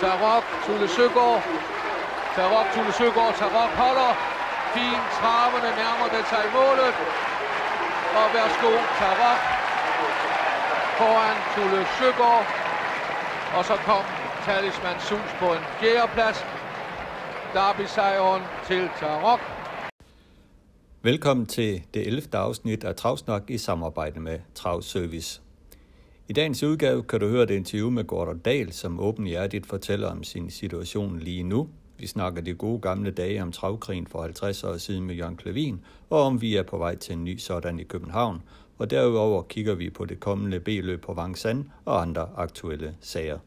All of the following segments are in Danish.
Tarok, Tulle Søgaard. Tarok, Tulle Søgaard. Tarok holder. Fin traverne nærmer det sig målet. Og værsgo, Tarok. Foran Tulle Søgaard. Og så kom Talisman Sus på en fjerdeplads. Derby-sejren til Tarok. Velkommen til det 11. afsnit af Travsnak i samarbejde med Travservice. I dagens udgave kan du høre et interview med Gordon Dahl, som åbenhjertigt fortæller om sin situation lige nu. Vi snakker de gode gamle dage om travkrigen for 50 år siden med Jørgen Klevin, og om vi er på vej til en ny sådan i København. Og derudover kigger vi på det kommende B-løb på Vangsand og andre aktuelle sager.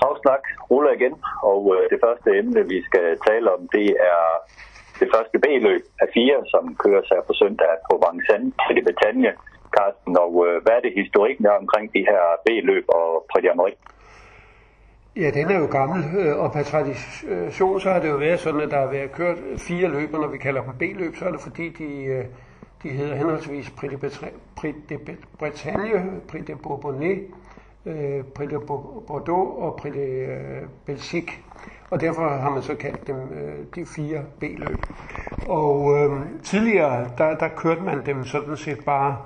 Travsnak ruller igen, og øh, det første emne, vi skal tale om, det er det første B-løb af fire, som kører sig på søndag på Vangsand i Bretagne podcasten, og øh, hvad er det historikken er omkring de her B-løb og Prix d'Amérique? Ja, den er jo gammel, øh, og per tradition så har det jo været sådan, at der har været kørt fire løb, når vi kalder dem B-løb, så er det fordi, de, øh, de hedder henholdsvis Prix Prix de Bretagne, Prix de Bourbonnais, øh, Prix de Bordeaux og Prix de Belgique. Og derfor har man så kaldt dem de fire B-løb. Og øh, tidligere, der, der kørte man dem sådan set bare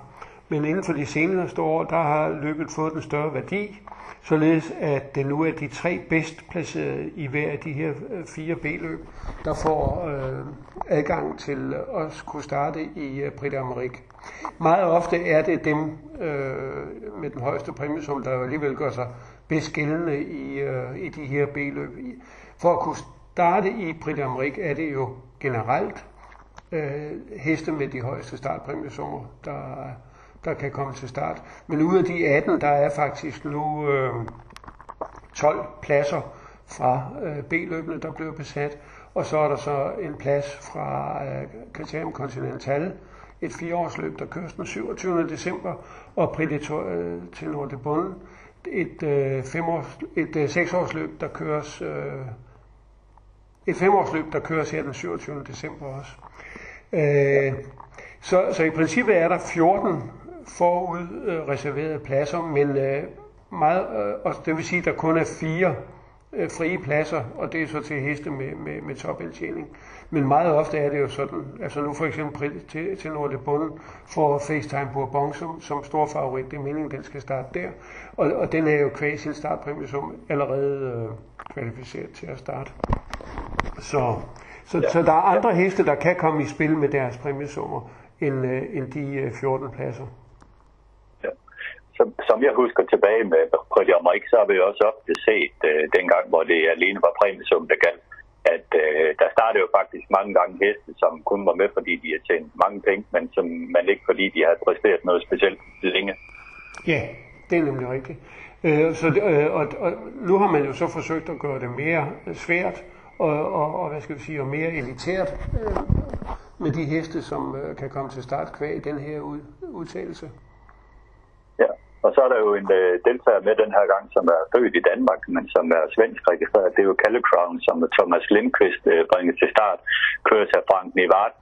men inden for de seneste år, der har løbet fået en større værdi, således at det nu er de tre bedst placerede i hver af de her øh, fire B-løb, der får øh, adgang til at kunne starte i øh, Brit Amerik. Meget ofte er det dem øh, med den højeste præmiesum, der alligevel gør sig bedst gældende i, øh, i de her B-løb. For at kunne starte i Brit Amerik er det jo generelt øh, heste med de højeste startpræmiesummer, der der kan komme til start. Men ud af de 18, der er faktisk nu øh, 12 pladser fra øh, B-løbene, der bliver besat. Og så er der så en plads fra øh, Criterium Continental, et fireårsløb, der køres den 27. december, og Predator øh, til Nord Bonn, et, øh, femårs, et øh, seksårsløb, der køres øh, et femårsløb, der køres her den 27. december også. Øh, så, så i princippet er der 14 forud øh, pladser, men øh, meget, øh, og det vil sige, at der kun er fire øh, frie pladser, og det er så til heste med, med, med topindtjening. Men meget ofte er det jo sådan, altså nu for eksempel til, til Nord Bunden for FaceTime Bourbon som, som stor favorit, det er meningen, den skal starte der. Og, og den er jo kvæg sin startpræmie som allerede øh, kvalificeret til at starte. Så, så, ja. så der er andre heste, der kan komme i spil med deres præmiesummer end, øh, end de 14 øh, pladser som, som jeg husker tilbage med Prix d'Amérique, så har vi jo også ofte set øh, dengang, hvor det alene var præmiesum, der galt, at øh, der startede jo faktisk mange gange heste, som kun var med, fordi de har tjent mange penge, men som man ikke fordi de havde præsteret noget specielt længe. Ja, det er nemlig rigtigt. Øh, så øh, og, og nu har man jo så forsøgt at gøre det mere svært og, og, og hvad skal vi sige, og mere elitært øh, med de heste, som øh, kan komme til start kvæg den her ud, udtalelse. Og så er der jo en øh, deltager med den her gang, som er født i Danmark, men som er svensk registreret. Det er jo Calle Crown, som Thomas Lindqvist øh, bringer til start, kører til Frank Nivart.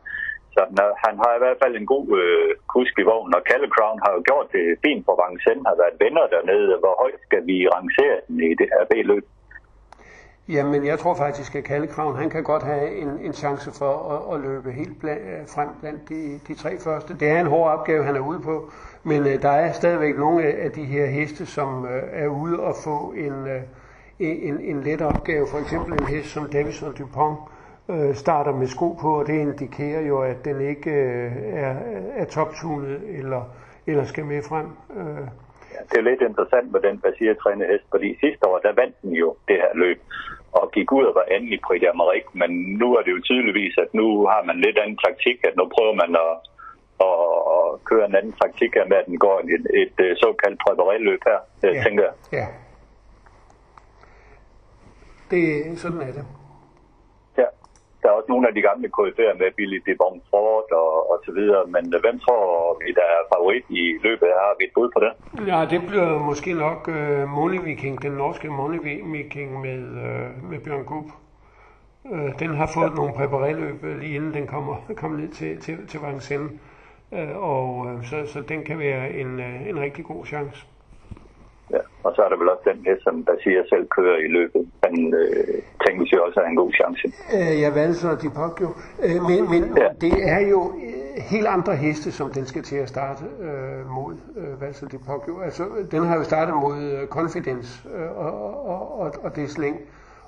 Så når, han har i hvert fald en god øh, kusk i vognen, og Calle Crown har jo gjort det fint på Vangsen, har været venner dernede. Hvor højt skal vi rangere den i det her B-løb? Jamen, jeg tror faktisk, at Kalle Kravn, han kan godt have en, en chance for at, at løbe helt bland, øh, frem blandt de, de tre første. Det er en hård opgave, han er ude på, men øh, der er stadigvæk nogle af de her heste, som øh, er ude og få en, øh, en, en let opgave. For eksempel en hest som Davison Dupont øh, starter med sko på, og det indikerer jo, at den ikke øh, er, er toptunet eller, eller skal med frem. Øh det er lidt interessant med den basirtræne hest, fordi sidste år, der vandt den jo det her løb, og gik ud og var på i Amerik, men nu er det jo tydeligvis, at nu har man lidt anden taktik, at nu prøver man at, at, at køre en anden taktik her med, at den går et, et, et såkaldt præpareløb her, ja. tænker jeg. Ja. Det, sådan er det der er også nogle af de gamle KF'er med Billy de Bonfort og, og så videre, men øh, hvem tror vi, der er favorit i løbet? Har vi et bud på det? Ja, det bliver måske nok uh, Money Viking, den norske Money Viking med, uh, med Bjørn Gub. Uh, den har fået ja. nogle præpareløb lige inden den kommer, kommer ned til, til, til Vincennes. Uh, og uh, så, så den kan være en, uh, en rigtig god chance. Ja. Og så er der vel også den hest, som der siger selv kører i løbet. Den øh, tænkes jo også er en god chance. Øh, ja, Valser og Dipokjo. Øh, men men Ja. det er jo øh, helt andre heste, som den skal til at starte øh, mod øh, Valser og Dipokjo. Altså, den har jo startet mod øh, Confidence øh, og, og, og, og det slæng.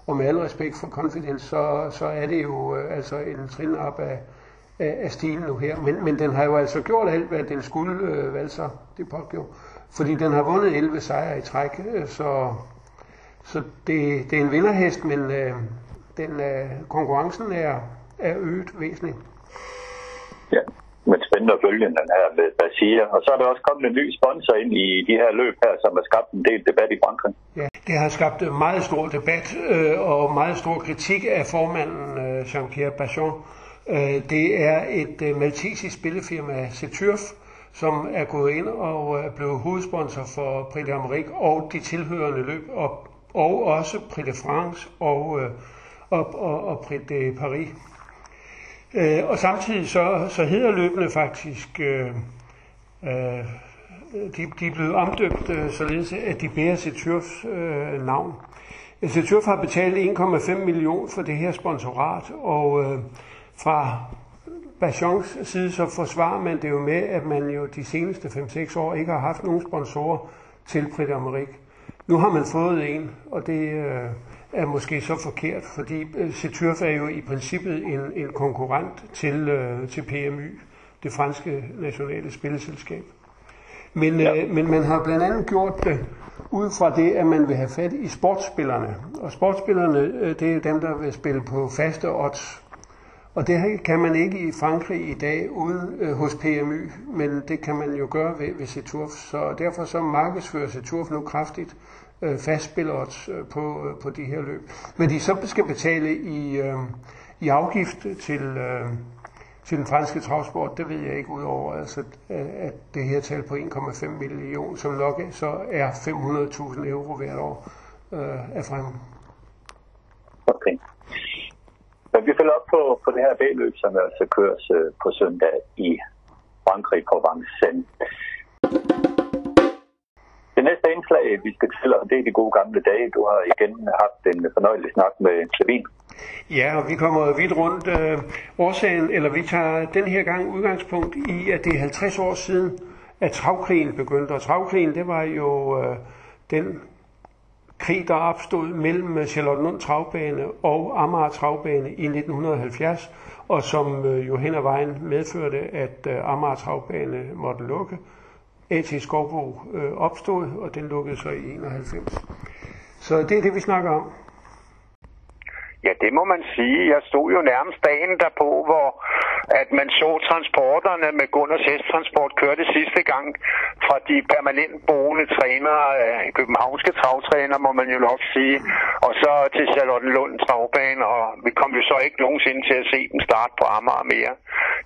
Og med al respekt for Confidence, så, så er det jo øh, altså en trin op af, af, af stilen nu her. Men, men den har jo altså gjort alt, hvad den skulle, øh, Valser Dipokjo. Fordi den har vundet 11 sejre i træk, øh, så, så det, det er en vinderhest, men øh, den, øh, konkurrencen er, er øget væsentligt. Ja. Men spændende at følge den her med Basia. Og så er der også kommet en ny sponsor ind i de her løb her, som har skabt en del debat i Frankrig. Ja, det har skabt øh, meget stor debat øh, og meget stor kritik af formanden øh, Jean-Pierre Bachon. Øh, det er et øh, maltesisk spillefirma, Seturf, som er gået ind og øh, er blevet hovedsponsor for Prix d'Amérique og de tilhørende løb, og, og også Prix de France og, øh, og, og, og Prix de Paris. Øh, og samtidig så, så hedder løbene faktisk, øh, øh, de, de er blevet omdøbt øh, således, at de bærer Seturfs øh, navn. Altså, Seturf har betalt 1,5 millioner for det her sponsorat, og øh, fra Bachons side så forsvarer man det jo med, at man jo de seneste 5-6 år ikke har haft nogen sponsorer til Prix d'Amérique. Nu har man fået en, og det øh, er måske så forkert, fordi øh, Seturf er jo i princippet en, en konkurrent til, øh, til PMY, det franske nationale spilleselskab. Men, ja. øh, men man har blandt andet gjort det ud fra det, at man vil have fat i sportsspillerne. Og sportsspillerne, øh, det er dem, der vil spille på faste odds. Og det kan man ikke i Frankrig i dag ude øh, hos PMY, men det kan man jo gøre ved, ved Seturf. Så derfor så markedsfører Seturf nu kraftigt øh, fastspillerodds øh, på, øh, på de her løb. Men de så skal betale i, øh, i afgift til, øh, til den franske travsport, det ved jeg ikke udover, altså, øh, at det her tal på 1,5 million, som nok så er 500.000 euro hvert år øh, af Frankrig. Okay. Men vi følger op på, på det her B-løb, som altså køres øh, på søndag i Frankrig på Vincennes. Det næste indslag, vi skal til, og det er de gode gamle dage. Du har igen haft en fornøjelig snak med Klavin. Ja, og vi kommer vidt rundt. Øh, årsagen, eller vi tager den her gang udgangspunkt i, at det er 50 år siden, at travkrigen begyndte. Og travkrigen, det var jo øh, den krig, der opstod mellem Charlottenlund Travbane og Amager Travbane i 1970, og som øh, jo hen ad vejen medførte, at øh, Amager Travbane måtte lukke. A.T. Skovbo øh, opstod, og den lukkede så i 91. Så det er det, vi snakker om. Ja, det må man sige. Jeg stod jo nærmest dagen derpå, hvor at man så transporterne med Gunners Hesttransport kørte sidste gang fra de permanent boende trænere, øh, københavnske travtræner, må man jo nok sige, og så til Charlottenlund Travbane, og vi kom jo så ikke nogensinde til at se den starte på Amager mere.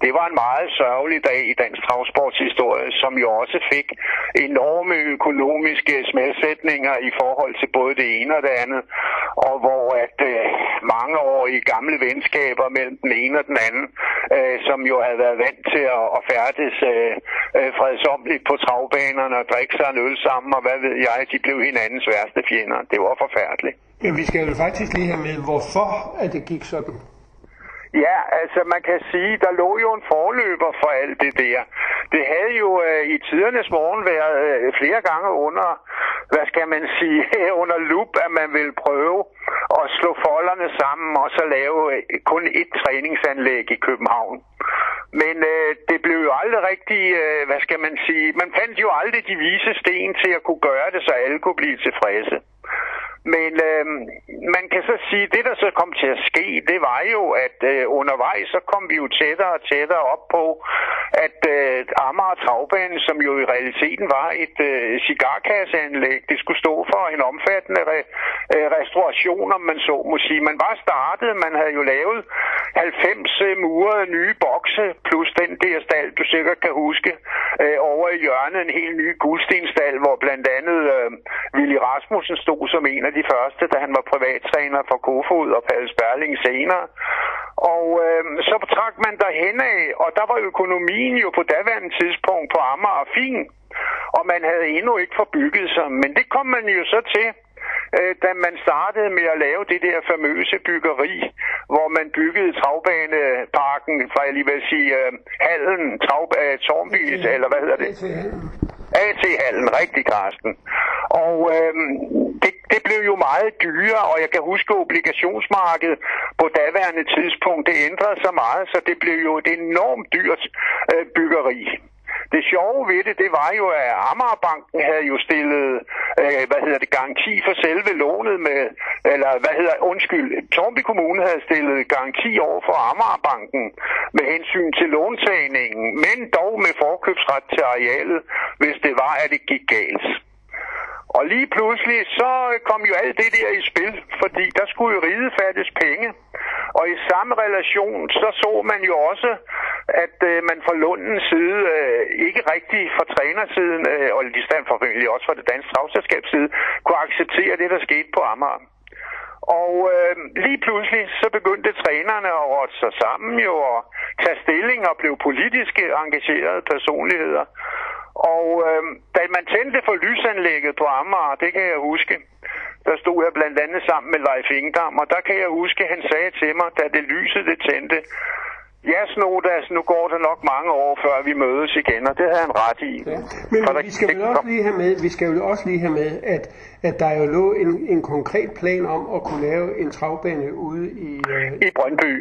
Det var en meget sørgelig dag i dansk travsportshistorie, som jo også fik enorme økonomiske smedsætninger i forhold til både det ene og det andet, og hvor at øh, mange år i gamle venskaber mellem den ene og den anden, øh, som jo havde været vant til at, at færdes øh, øh, fredsomligt på travbanerne og drikke sig en øl sammen, og hvad ved jeg, de blev hinandens værste fjender. Det var forfærdeligt. Men vi skal jo faktisk lige have med, hvorfor at det gik sådan. Ja, altså man kan sige, der lå jo en forløber for alt det der. Det havde jo øh, i tidernes morgen været øh, flere gange under, hvad skal man sige, under lup, at man ville prøve at slå folderne sammen og så lave øh, kun et træningsanlæg i København. Men øh, det blev jo aldrig rigtig, øh, hvad skal man sige, man fandt jo aldrig de vise sten til at kunne gøre det, så alle kunne blive tilfredse. Men øh, man kan så sige, at det der så kom til at ske, det var jo, at øh, undervejs så kom vi jo tættere og tættere op på, at øh, Amager Travbane, som jo i realiteten var et øh, cigarkasseanlæg, det skulle stå for en omfattende re, øh, restauration, om man så må sige. Man var startet, man havde jo lavet 90 øh, murede nye bokse, plus den der stald, du sikkert kan huske, øh, over i hjørnet en helt ny guldstenstal, hvor blandt andet øh, Willy Rasmussen stod som en af de første, da han var privattræner for Kofod og Palle Sperling senere. Og øh, så trak man derhen af, og der var økonomien jo på daværende tidspunkt på Amager fin, og man havde endnu ikke forbygget sig. Men det kom man jo så til, øh, da man startede med at lave det der famøse byggeri, hvor man byggede travbaneparken, fra jeg lige vil sige, øh, hallen, trav, øh, Tornbys, eller hvad hedder det? AT-hallen, rigtig Karsten. Og øh, det, det blev jo meget dyrere, og jeg kan huske obligationsmarkedet på daværende tidspunkt, det ændrede sig meget, så det blev jo et enormt dyrt øh, byggeri. Det sjove ved det, det var jo, at Amagerbanken havde jo stillet, øh, hvad hedder det, garanti for selve lånet med, eller hvad hedder, undskyld, Tornby Kommune havde stillet garanti over for Amagerbanken med hensyn til låntagningen, men dog med forkøbsret til arealet, hvis det var, at det gik galt. Og lige pludselig, så kom jo alt det der i spil, fordi der skulle jo ride fattes penge. Og i samme relation, så så man jo også, at øh, man fra Lundens side, øh, ikke rigtig fra trænersiden, øh, og i stand formentlig også fra det danske travselskabs side, kunne acceptere det, der skete på Amager. Og øh, lige pludselig så begyndte trænerne at råde sig sammen jo og tage stilling og blev politiske engagerede personligheder. Og øh, da man tændte for lysanlægget på Amager, det kan jeg huske, der stod jeg blandt andet sammen med Leif Ingdam, og der kan jeg huske, han sagde til mig, da det lyset det tændte, Ja, Snodas, nu går det nok mange år, før vi mødes igen, og det havde han ret i. Ja. Men der, vi skal vel også lige have med, vi skal jo også lige have med, at, at der jo lå en, en konkret plan om at kunne lave en travbane ude i... Uh... I Brøndby.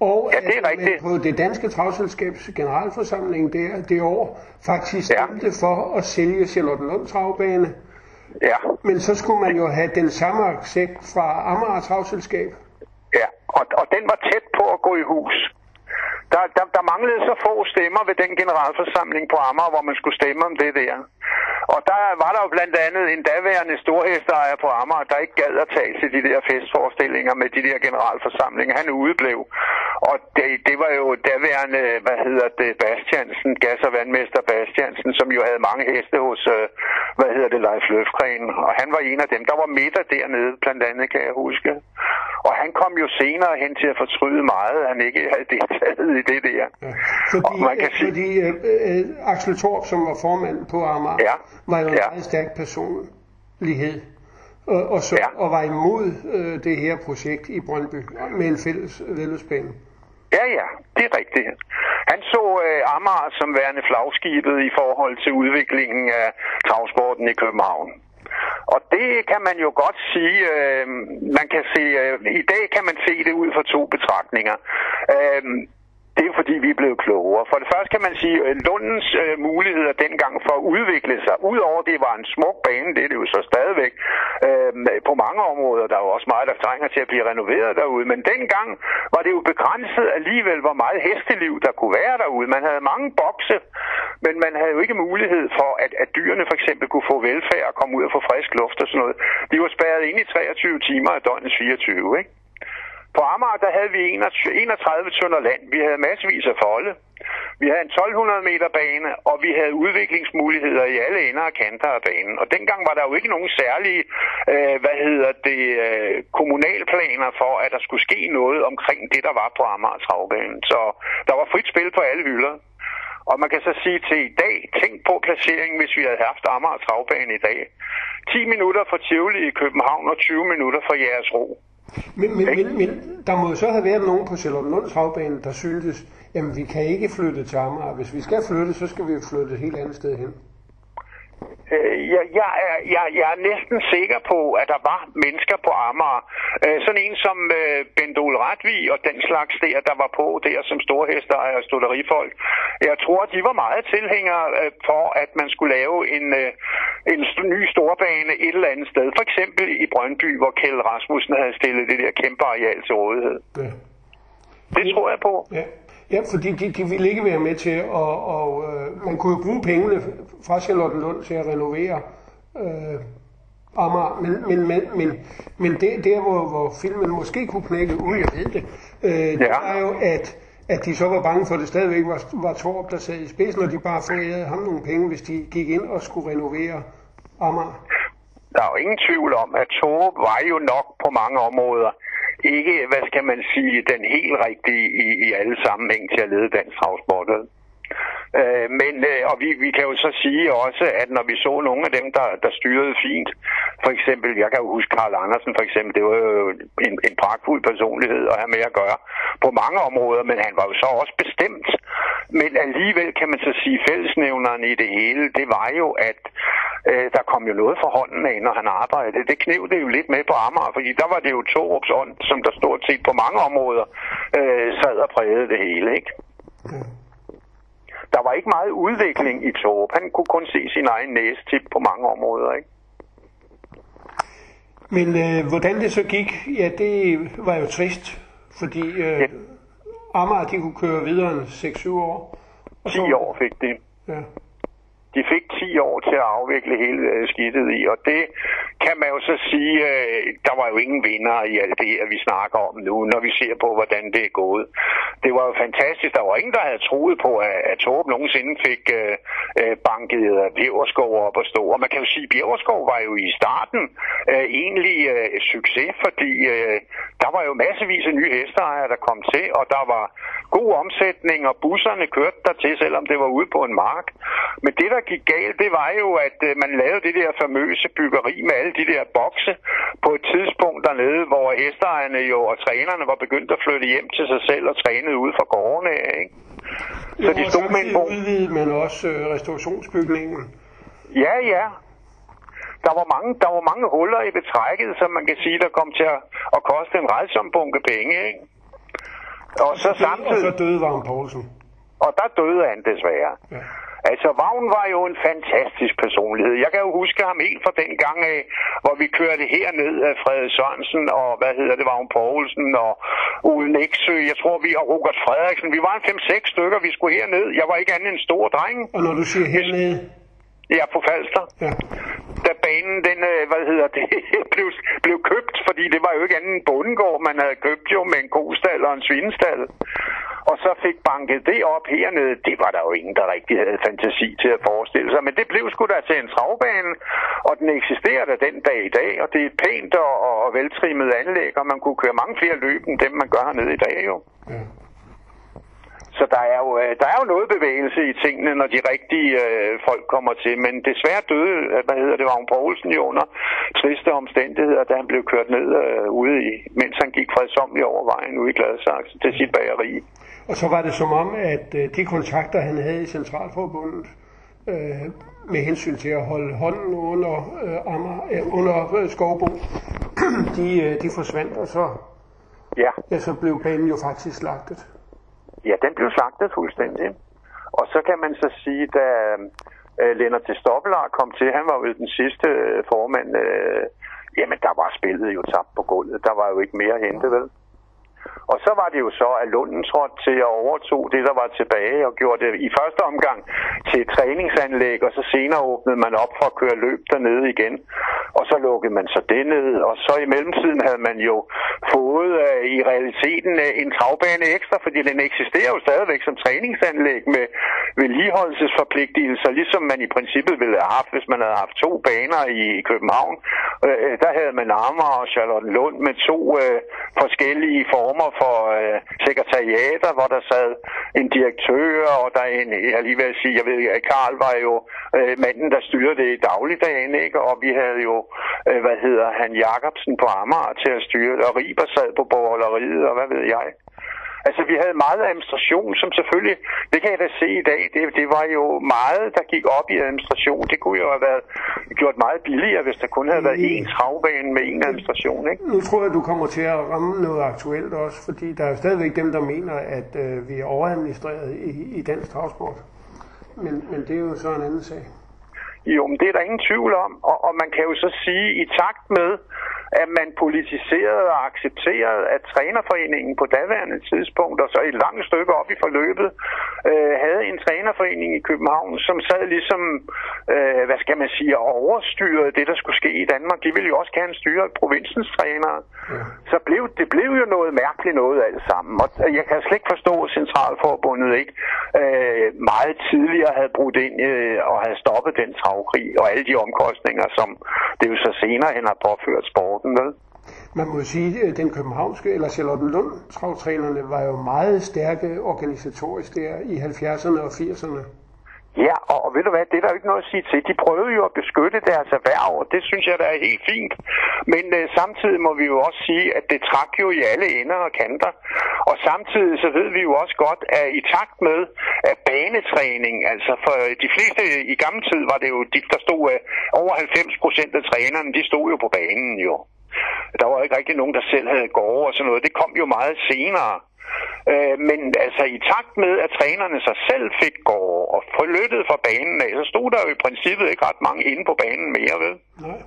Og ja, det er rigtigt. på det danske travselskabs generalforsamling der, det år faktisk stemte ja. for at sælge Charlottenlund travbane. Ja. Men så skulle man jo have den samme accept fra Amager Travselskab. Ja, og, og den var tæt på at gå i hus. Der, der, der manglede så få stemmer ved den generalforsamling på Amager, hvor man skulle stemme om det der. Og der var der jo blandt andet en daværende storhestejer på Amager, der ikke gad at tage til de der festforestillinger med de der generalforsamlinger. Han udeblev. Og det, det var jo daværende, hvad hedder det, Bastiansen, gas- og vandmester Bastiansen, som jo havde mange heste hos, øh, hvad hedder det, Leif Løfgren. Og han var en af dem. Der var midter dernede, blandt andet, kan jeg huske. Og han kom jo senere hen til at fortryde meget, at han ikke havde deltaget i det der. Ja, fordi, og man kan sige... fordi øh, øh, Axel Torp, som var formand på Amager, ja, var jo en ja. meget stærk personlighed. Og, og, så, ja. og var imod øh, det her projekt i Brøndby med en fælles vedløbsbane. Ja, ja, det er rigtigt. Han så øh, Amager som værende flagskibet i forhold til udviklingen af travsporten i København. Og det kan man jo godt sige, øh, man kan se, øh, i dag kan man se det ud fra to betragtninger. Øh, det er fordi, vi er blevet klogere. For det første kan man sige, at Lundens øh, muligheder dengang for at udvikle sig, udover det var en smuk bane, det er det jo så stadigvæk, øh, på mange områder, der er jo også meget, der trænger til at blive renoveret derude, men dengang var det jo begrænset alligevel, hvor meget hesteliv der kunne være derude. Man havde mange bokse, men man havde jo ikke mulighed for, at, at dyrene for eksempel kunne få velfærd og komme ud og få frisk luft og sådan noget. De var spærret ind i 23 timer af døgnets 24, ikke? På Amager, der havde vi 31 tønder land. Vi havde massevis af folde. Vi havde en 1200 meter bane, og vi havde udviklingsmuligheder i alle ender og kanter af banen. Og dengang var der jo ikke nogen særlige, øh, hvad hedder det, øh, kommunalplaner for, at der skulle ske noget omkring det, der var på Amager Travbanen. Så der var frit spil på alle hylder. Og man kan så sige til i dag, tænk på placeringen, hvis vi havde haft Amager Travbane i dag. 10 minutter fra Tivoli i København og 20 minutter fra Jeres Ro. Men, men, men, men der må så have været nogen på Charlottenlunds havbane, der syntes, jamen vi kan ikke flytte til Amager. Hvis vi skal flytte, så skal vi flytte et helt andet sted hen. Øh, jeg, jeg, er, jeg, jeg er næsten sikker på, at der var mennesker på Amager. Øh, sådan en som øh, Bendol Retvig og den slags der, der var på der som storhester og stutterifolk. Jeg tror, de var meget tilhængere øh, for, at man skulle lave en, øh, en ny storbane et eller andet sted. For eksempel i Brøndby, hvor Kjell Rasmussen havde stillet det der kæmpe areal til rådighed. Ja. Det tror jeg på. Ja. Ja, fordi de, de ville ikke være med til at, og, øh, man kunne jo bruge pengene fra Charlottenlund til at renovere øh, Amager, men, men, men, men, men det, der, hvor, hvor filmen måske kunne knække ud, jeg ved det, øh, ja. det er jo, at at de så var bange for, at det stadigvæk var, var Torp, der sad i spidsen, og de bare forærede ham nogle penge, hvis de gik ind og skulle renovere Amager. Der er jo ingen tvivl om, at Torp var jo nok på mange områder ikke, hvad skal man sige, den helt rigtige i, i alle sammenhæng til at lede dansk travsport. Øh, men, øh, og vi, vi kan jo så sige også, at når vi så nogle af dem, der, der styrede fint, for eksempel, jeg kan jo huske Karl Andersen for eksempel, det var jo en, en pragtfuld personlighed at have med at gøre på mange områder, men han var jo så også bestemt. Men alligevel kan man så sige, fællesnævneren i det hele, det var jo, at øh, der kom jo noget for hånden af, når han arbejdede. Det knev det jo lidt med på Amager, fordi der var det jo Torups ånd, som der stort set på mange områder øh, sad og prægede det hele, ikke? Mm. Der var ikke meget udvikling i Torup. Han kunne kun se sin egen næstip på mange områder, ikke? Men øh, hvordan det så gik, ja, det var jo trist, fordi øh, Ja. Amager, de kunne køre videre end 6-7 år. Og 10 år fik de. Ja. De fik 10 år til at afvikle hele øh, skidtet i, og det kan man jo så sige, øh, der var jo ingen vinder i alt det her, vi snakker om nu, når vi ser på, hvordan det er gået. Det var jo fantastisk. Der var ingen, der havde troet på, at, at Torben nogensinde fik øh, øh banket Bjergerskov op og stå. Og man kan jo sige, at var jo i starten øh, egentlig øh, succes, fordi øh, der var jo massevis af nye hesteejere, der kom til, og der var god omsætning, og busserne kørte der til, selvom det var ude på en mark. Men det, der gik galt, det var jo, at øh, man lavede det der famøse byggeri med alle de der bokse på et tidspunkt dernede, hvor hesteejerne jo og trænerne var begyndt at flytte hjem til sig selv og trænede ude fra gårdene, ikke? Så de og stod med en udvidede man også øh, restaurationsbygningen. Ja, ja. Der var, mange, der var mange huller i betrækket, som man kan sige, der kom til at, at koste en redsom bunke penge, ikke? Og så Og samtidig... så døde Vagn Poulsen. Og der døde han desværre. Ja. Altså, Vagn var jo en fantastisk personlighed. Jeg kan jo huske ham helt fra den gang af, hvor vi kørte herned af Frede Sørensen og, hvad hedder det, Vagn Poulsen og Ude Næksø. Jeg tror, vi og Robert Frederiksen. Vi var en 5-6 stykker, vi skulle herned. Jeg var ikke andet end en stor dreng. Og når du siger hernede, Ja, på Falster. ja, Da banen, den, øh, hvad hedder det, blev, blev købt, fordi det var jo ikke andet end bondegård, man havde købt jo med en kostal og en svinestald. Og så fik banket det op hernede. Det var der jo ingen, der rigtig havde fantasi til at forestille sig. Men det blev sgu da til en travbane, og den eksisterer da den dag i dag. Og det er et pænt og, og veltrimmet anlæg, og man kunne køre mange flere løb end dem, man gør hernede i dag jo. ja. Så der er, jo, øh, der er jo noget bevægelse i tingene, når de rigtige øh, folk kommer til. Men desværre døde, øh, hvad hedder det, Vagn Poulsen jo under triste omstændigheder, da han blev kørt ned øh, ude i, mens han gik fredsomlig over vejen ude i Gladsaxe til sit bageri. Og så var det som om, at øh, de kontakter, han havde i Centralforbundet, øh, med hensyn til at holde hånden under, øh, Amager, øh, under øh, Skovbo, de, øh, de forsvandt, og så, Ja. ja, så blev banen jo faktisk slagtet. Ja, den blev slagtet fuldstændig. Og så kan man så sige, da øh, Lennart til Stoppelar kom til, han var jo den sidste øh, formand, øh, jamen der var spillet jo tabt på gulvet. Der var jo ikke mere at hente, vel? Og så var det jo så, at Lunden trådte til at overtog det, der var tilbage, og gjorde det i første omgang til et træningsanlæg, og så senere åbnede man op for at køre løb dernede igen. Og så lukkede man så det ned, og så i mellemtiden havde man jo fået uh, i realiteten uh, en travbane ekstra, fordi den eksisterer jo stadigvæk som træningsanlæg med vedligeholdelsesforpligtelser, ligesom man i princippet ville have haft, hvis man havde haft to baner i København. Uh, der havde man Amager og Charlotte Lund med to uh, forskellige former for øh, sekretariater, hvor der sad en direktør, og der er en, jeg lige vil sige, jeg ved, at Karl var jo øh, manden, der styrede det i dagligdagen, ikke? og vi havde jo, øh, hvad hedder han, Jacobsen på Amager til at styre det, og Riber sad på borgerleriet, og hvad ved jeg. Altså, vi havde meget administration, som selvfølgelig, det kan jeg da se i dag, det, det var jo meget, der gik op i administration. Det kunne jo have været gjort meget billigere, hvis der kun havde været én travbane med én administration, ikke? Nu tror jeg, du kommer til at ramme noget aktuelt også, fordi der er jo stadigvæk dem, der mener, at øh, vi er overadministreret i, i dansk travsport. Men, men det er jo så en anden sag. Jo, men det er der ingen tvivl om, og, og man kan jo så sige, i takt med, at man politiserede og accepterede, at trænerforeningen på daværende tidspunkt, og så et langt stykke op i forløbet, øh, havde en trænerforening i København, som sad ligesom, øh, hvad skal man sige, overstyrede det, der skulle ske i Danmark. De ville jo også gerne styre provinsens trænere. Ja. Så blev, det blev jo noget mærkeligt noget alt sammen. Og jeg kan slet ikke forstå, at Centralforbundet ikke øh, meget tidligere havde brudt ind øh, og havde stoppet den travkrig og alle de omkostninger, som det jo så senere hen har påført orden, Vel? Man må sige, at den københavnske, eller Charlottenlund travtrænerne var jo meget stærke organisatorisk der i 70'erne og 80'erne. Ja, og, og ved du hvad, det er der jo ikke noget at sige til. De prøvede jo at beskytte deres erhverv, og det synes jeg, der er helt fint. Men øh, samtidig må vi jo også sige, at det trak jo i alle ender og kanter. Og samtidig så ved vi jo også godt, at i takt med at banetræning, altså for øh, de fleste i gamle tid var det jo, de, der stod øh, over 90 procent af trænerne, de stod jo på banen jo. Der var ikke rigtig nogen, der selv havde gårde og sådan noget. Det kom jo meget senere. Øh, men altså i takt med, at trænerne sig selv fik gårde og forlyttet fra banen af, så stod der jo i princippet ikke ret mange inde på banen mere, vel? Nej.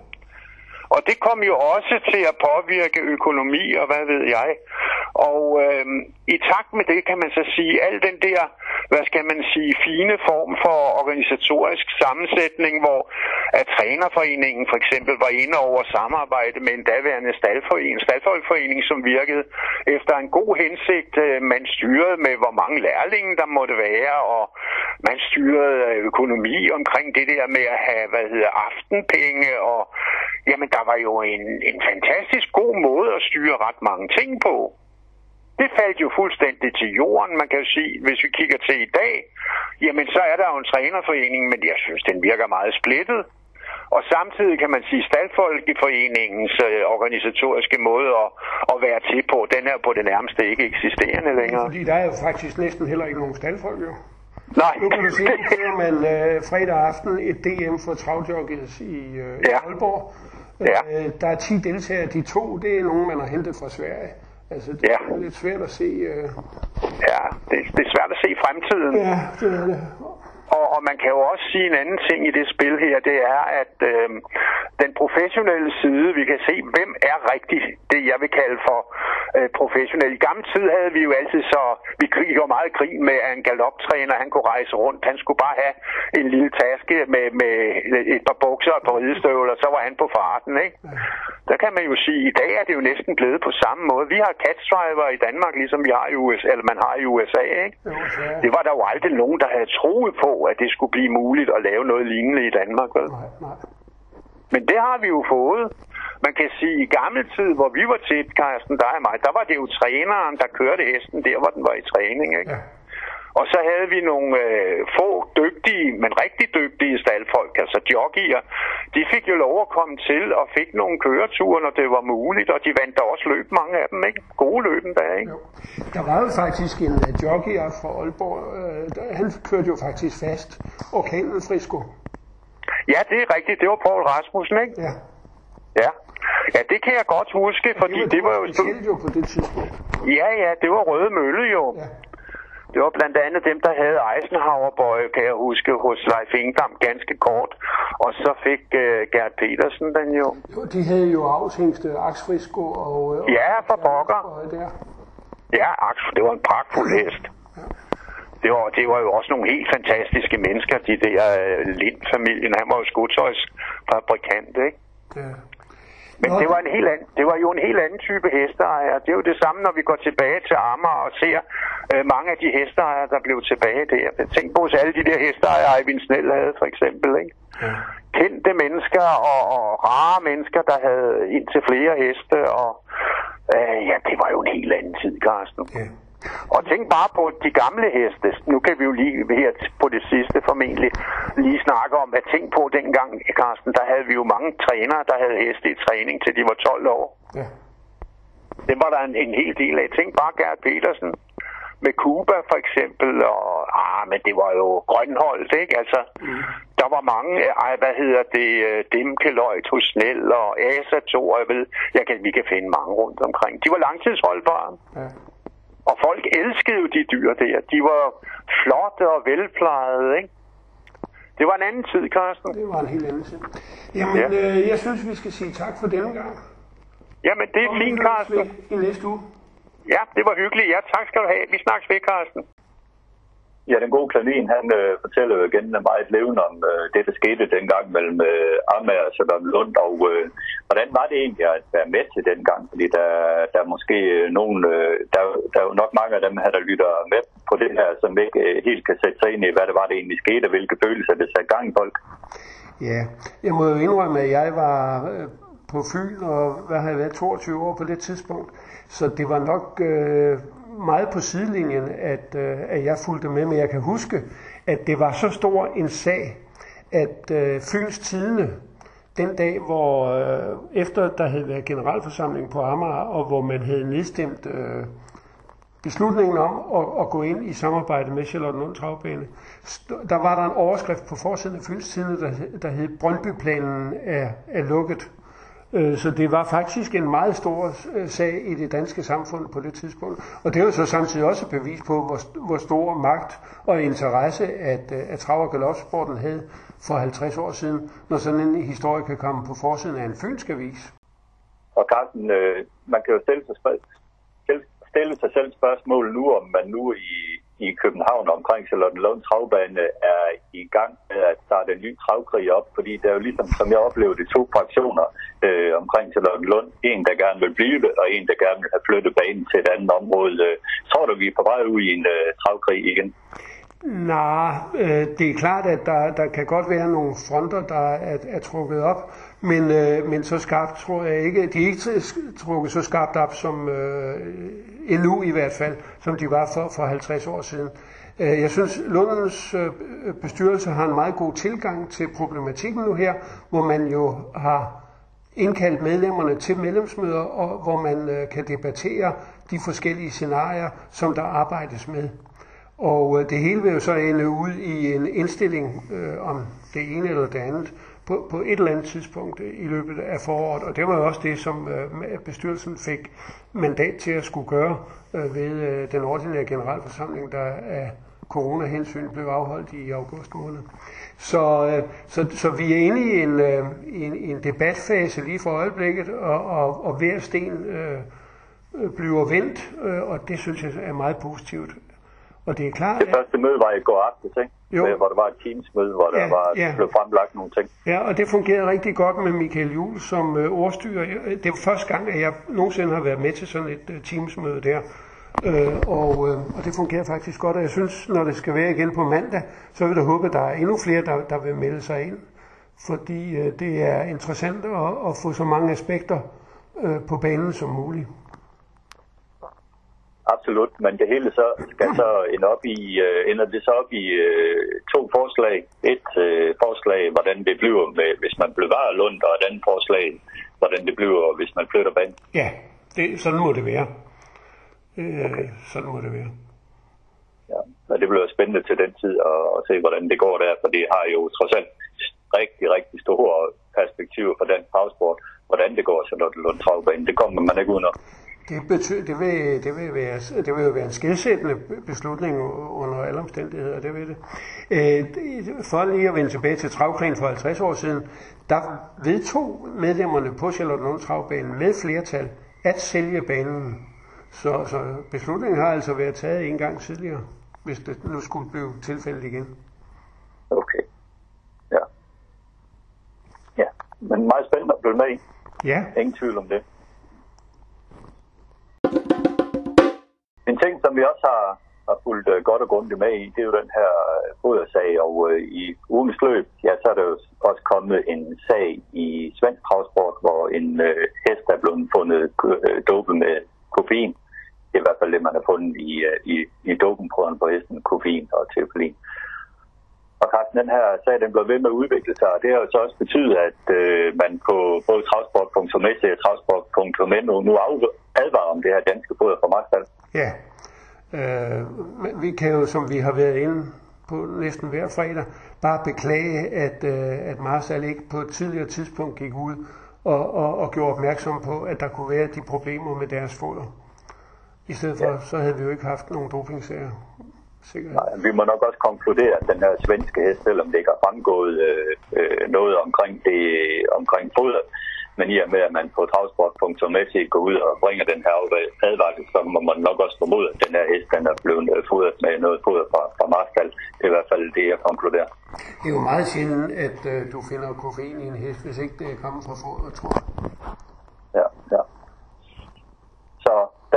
Og det kom jo også til at påvirke økonomi og hvad ved jeg. Og øh, i takt med det kan man så sige, al den der, hvad skal man sige, fine form for organisatorisk sammensætning, hvor at trænerforeningen for eksempel var inde over samarbejde med en daværende staldforening, staldfolkforening, som virkede efter en god hensigt. Øh, man styrede med, hvor mange lærlinge der måtte være, og man styrede øh, økonomi omkring det der med at have, hvad hedder, aftenpenge, og jamen der var jo en, en fantastisk god måde at styre ret mange ting på. Det faldt jo fuldstændig til jorden, man kan sige, hvis vi kigger til i dag, jamen så er der jo en trænerforening, men jeg synes, den virker meget splittet. Og samtidig kan man sige, at foreningens øh, organisatoriske måde at, at være til på, den er på det nærmeste ikke eksisterende længere. Fordi der er jo faktisk næsten heller ikke nogen staldfolk, jo. Nej. Nu kan du se, at man øh, fredag aften et DM for travjockeys i, øh, ja. Aalborg. Ja. Øh, der er 10 deltagere. De to, det er nogen, man har hentet fra Sverige. Altså, det ja. er lidt svært at se... Øh... Ja, det, det er svært at se fremtiden. Ja, det er det. Og, og man kan jo også sige en anden ting i det spil her, det er, at øh, den professionelle side, vi kan se, hvem er rigtig det, jeg vil kalde for øh, professionel. I gamle tid havde vi jo altid så, vi gjorde meget krig med, at en galoptræner, han kunne rejse rundt. Han skulle bare have en lille taske med, med et par bukser og et par ridestøvler, så var han på farten, ikke? Der kan man jo sige, at i dag er det jo næsten blevet på samme måde. Vi har catchdriver i Danmark, ligesom vi har i USA, eller man har i USA, ikke? Det var der jo aldrig nogen, der havde troet på, at det skulle blive muligt at lave noget lignende i Danmark, vel? Nej, nej. Men det har vi jo fået. Man kan sige, at i gammel tid, hvor vi var til, Carsten, dig og mig, der var det jo træneren, der kørte hesten der, hvor den var i træning, ikke? Ja. Og så havde vi nogle øh, få dygtige, men rigtig dygtige staldfolk, altså jockeyer. De fik jo lov at komme til og fik nogle køreture, når det var muligt, og de vandt da også løb, mange af dem, ikke? Gode løben der, ikke? Jo. Der var jo faktisk en uh, jockey fra Aalborg, uh, der, han kørte jo faktisk fast, orkanen Frisco. Ja, det er rigtigt. Det var Paul Rasmussen, ikke? Ja. Ja. Ja, det kan jeg godt huske, fordi det var, det var jo... jo på det tidspunkt. Ja, ja, det var Røde Mølle jo. Ja. Det var blandt andet dem, der havde Eisenhower-bøje, kan jeg huske, hos Leif Ingdam ganske kort. Og så fik uh, Gert Petersen den jo. jo de havde jo afshængste Aksfrisko og... og ja, for pokker. Ja, Aks, det var en pragtfuld hest. Ja. Det var, det var jo også nogle helt fantastiske mennesker, de der uh, Lind-familien. Han var jo skotøjsfabrikant, ikke? Ja. Men det var, en helt anden, det var jo en helt anden type hesteejer. Det er jo det samme, når vi går tilbage til Amager og ser øh, mange af de hesteejere, der blev tilbage der. Tænk på hos alle de der hesteejere, Eivind Snell havde for eksempel. Ikke? Ja. Kendte mennesker og, og rare mennesker, der havde indtil flere heste. Og øh, ja, det var jo en helt anden tid, Carsten. Ja. Og tænk bare på de gamle heste. Nu kan vi jo lige her på det sidste formentlig lige snakke om, at tænk på dengang, Carsten, der havde vi jo mange trænere, der havde heste i træning til de var 12 år. Ja. Det var der en, en hel del af. Tænk bare Gert Petersen med Cuba for eksempel, og ah, men det var jo grønholdt, ikke? Altså, mm. der var mange, ej, hvad hedder det, øh, Dimkeløj, Tusnel og Asa 2, jeg ved, jeg kan, vi kan finde mange rundt omkring. De var langtidsholdbare. Ja. Folk elskede jo de dyr der. De var flotte og velplejede, ikke? Det var en anden tid, Carsten. Det var en helt anden tid. Jamen, ja. øh, jeg synes, vi skal sige tak for denne gang. Jamen, det er fint, Carsten. I næste uge. Ja, det var hyggeligt. Ja, tak skal du have. Vi snakkes ved, Carsten. Ja, den gode klanin, han øh, fortæller jo igen meget levende om øh, det, der skete dengang mellem øh, Amager og Charlotte Lund, og øh, hvordan var det egentlig at være med til dengang? Fordi der, der er måske øh, nogen, øh, der, der er jo nok mange af dem her, der lytter med på det her, som ikke øh, helt kan sætte sig ind i, hvad det var, det egentlig skete, og hvilke følelser det satte gang i folk. Ja, jeg må jo indrømme, at jeg var øh, på Fyn, og hvad har jeg været, 22 år på det tidspunkt. Så det var nok øh, meget på sidelinjen, at, øh, at jeg fulgte med, men jeg kan huske, at det var så stor en sag, at øh, Fyns Tidene, den dag, hvor øh, efter der havde været generalforsamling på Amager, og hvor man havde nedstemt øh, beslutningen om at, at gå ind i samarbejde med Charlottenlund Travbane, der var der en overskrift på forsiden af Fyns Tidene, der, der hed Brøndbyplanen er, er lukket. Øh, så det var faktisk en meget stor øh, sag i det danske samfund på det tidspunkt. Og det var så samtidig også et bevis på, hvor, hvor stor magt og interesse, at, øh, at trav- og galopsporten havde for 50 år siden, når sådan en historie kan komme på forsiden af en fynsk avis. Og Carsten, øh, man kan jo stille sig, stille sig selv spørgsmål nu, om man nu i i København omkring Charlottenlund Travbane er i gang med at starte en ny travkrig op, fordi der er jo ligesom, som jeg oplevede, to fraktioner øh, omkring Charlottenlund. En, der gerne vil blive og en, der gerne vil have flyttet banen til et andet område. Øh, tror du, vi er på vej ud i en øh, travkrig igen? Nej, øh, det er klart, at der, der kan godt være nogle fronter, der er, er trukket op, men, øh, men så skarpt tror jeg ikke, de er ikke trukket så skarpt op som øh, endnu i hvert fald, som de var for, for 50 år siden. Øh, jeg synes, Lundernes øh, bestyrelse har en meget god tilgang til problematikken nu her, hvor man jo har indkaldt medlemmerne til medlemsmøder, og hvor man øh, kan debattere de forskellige scenarier, som der arbejdes med. Og det hele vil jo så ende ud i en indstilling øh, om det ene eller det andet på, på et eller andet tidspunkt i løbet af foråret. Og det var jo også det, som øh, bestyrelsen fik mandat til at skulle gøre øh, ved øh, den ordinære generalforsamling, der af corona-hensyn blev afholdt i august måned. Så, øh, så, så vi er inde i en, øh, en, en debatfase lige for øjeblikket, og, og, og hver sten øh, bliver vendt, øh, og det synes jeg er meget positivt. Og det er klart... Det første møde var i går aftes, ikke? Jo. Med, hvor der var et teamsmøde, hvor der ja, var, ja. blev fremlagt nogle ting. Ja, og det fungerede rigtig godt med Michael Juhl som øh, ordstyrer. Det er første gang, at jeg nogensinde har været med til sådan et øh, teamsmøde der. Øh, og, øh, og det fungerer faktisk godt, og jeg synes, når det skal være igen på mandag, så vil jeg håbe, at der er endnu flere, der, der vil melde sig ind. Fordi øh, det er interessant at, at få så mange aspekter øh, på banen som muligt. Absolut, men det hele så skal så ende op i, uh, ender det så op i uh, to forslag. Et uh, forslag, hvordan det bliver, med, hvis man bevarer Lund, og et andet forslag, hvordan det bliver, hvis man flytter banen. Ja, det, sådan må det være. Uh, okay. Sådan må det være. Ja, og det bliver spændende til den tid at, at se, hvordan det går der, for det har jo trods alt rigtig, rigtig store perspektiver for den travsport, hvordan det går, så når det Lund travbanen. Det kommer man ikke udenom. Det, betyder, det, vil, det, vil være, det vil jo være en skilsættende beslutning under alle omstændigheder, det vil det. Øh, for lige at vende tilbage til travkrigen for 50 år siden, der vedtog medlemmerne på Charlottenlund Travbanen med flertal at sælge banen. Så, så beslutningen har altså været taget en gang tidligere, hvis det nu skulle blive tilfældet igen. Okay. Ja. Ja, men meget spændende at blive med i. Ja. Ingen tvivl om det. En ting, som vi også har, har fulgt uh, godt og grundigt med i, det er jo den her øh, fodersag, og uh, i ugens løb, ja, så er der jo også kommet en sag i svensk travsport, hvor en uh, hest er blevet fundet uh, dopet med koffein. Det er i hvert fald det, man har fundet i, uh, i, i dopenprøven på hesten, koffein og teofilin. Og Carsten, den her sag, den blev ved med at udvikle sig, og det har jo så også betydet, at øh, man på både travsport.mc og travsport.no nu advarer om det her danske foder for magtfald. Ja, øh, vi kan jo, som vi har været inde på næsten hver fredag, bare beklage, at, øh, at Marsal ikke på et tidligere tidspunkt gik ud og, og, og gjorde opmærksom på, at der kunne være de problemer med deres foder. I stedet for, ja. så havde vi jo ikke haft nogen dopingsager. Sikkert. Nej, vi må nok også konkludere, at den her svenske hest, selvom det ikke har fremgået øh, øh, noget omkring, det, omkring foder, men i og med, at man på travsport.mc går ud og bringer den her advarsel, så må man nok også formode, at den her hest den er blevet øh, fodret med noget foder fra, fra Marstal. Det er i hvert fald det, jeg konkluderer. Det er jo meget sjældent, at øh, du finder koffein i en hest, hvis ikke det kommer fra fodret, tror jeg. Ja, ja.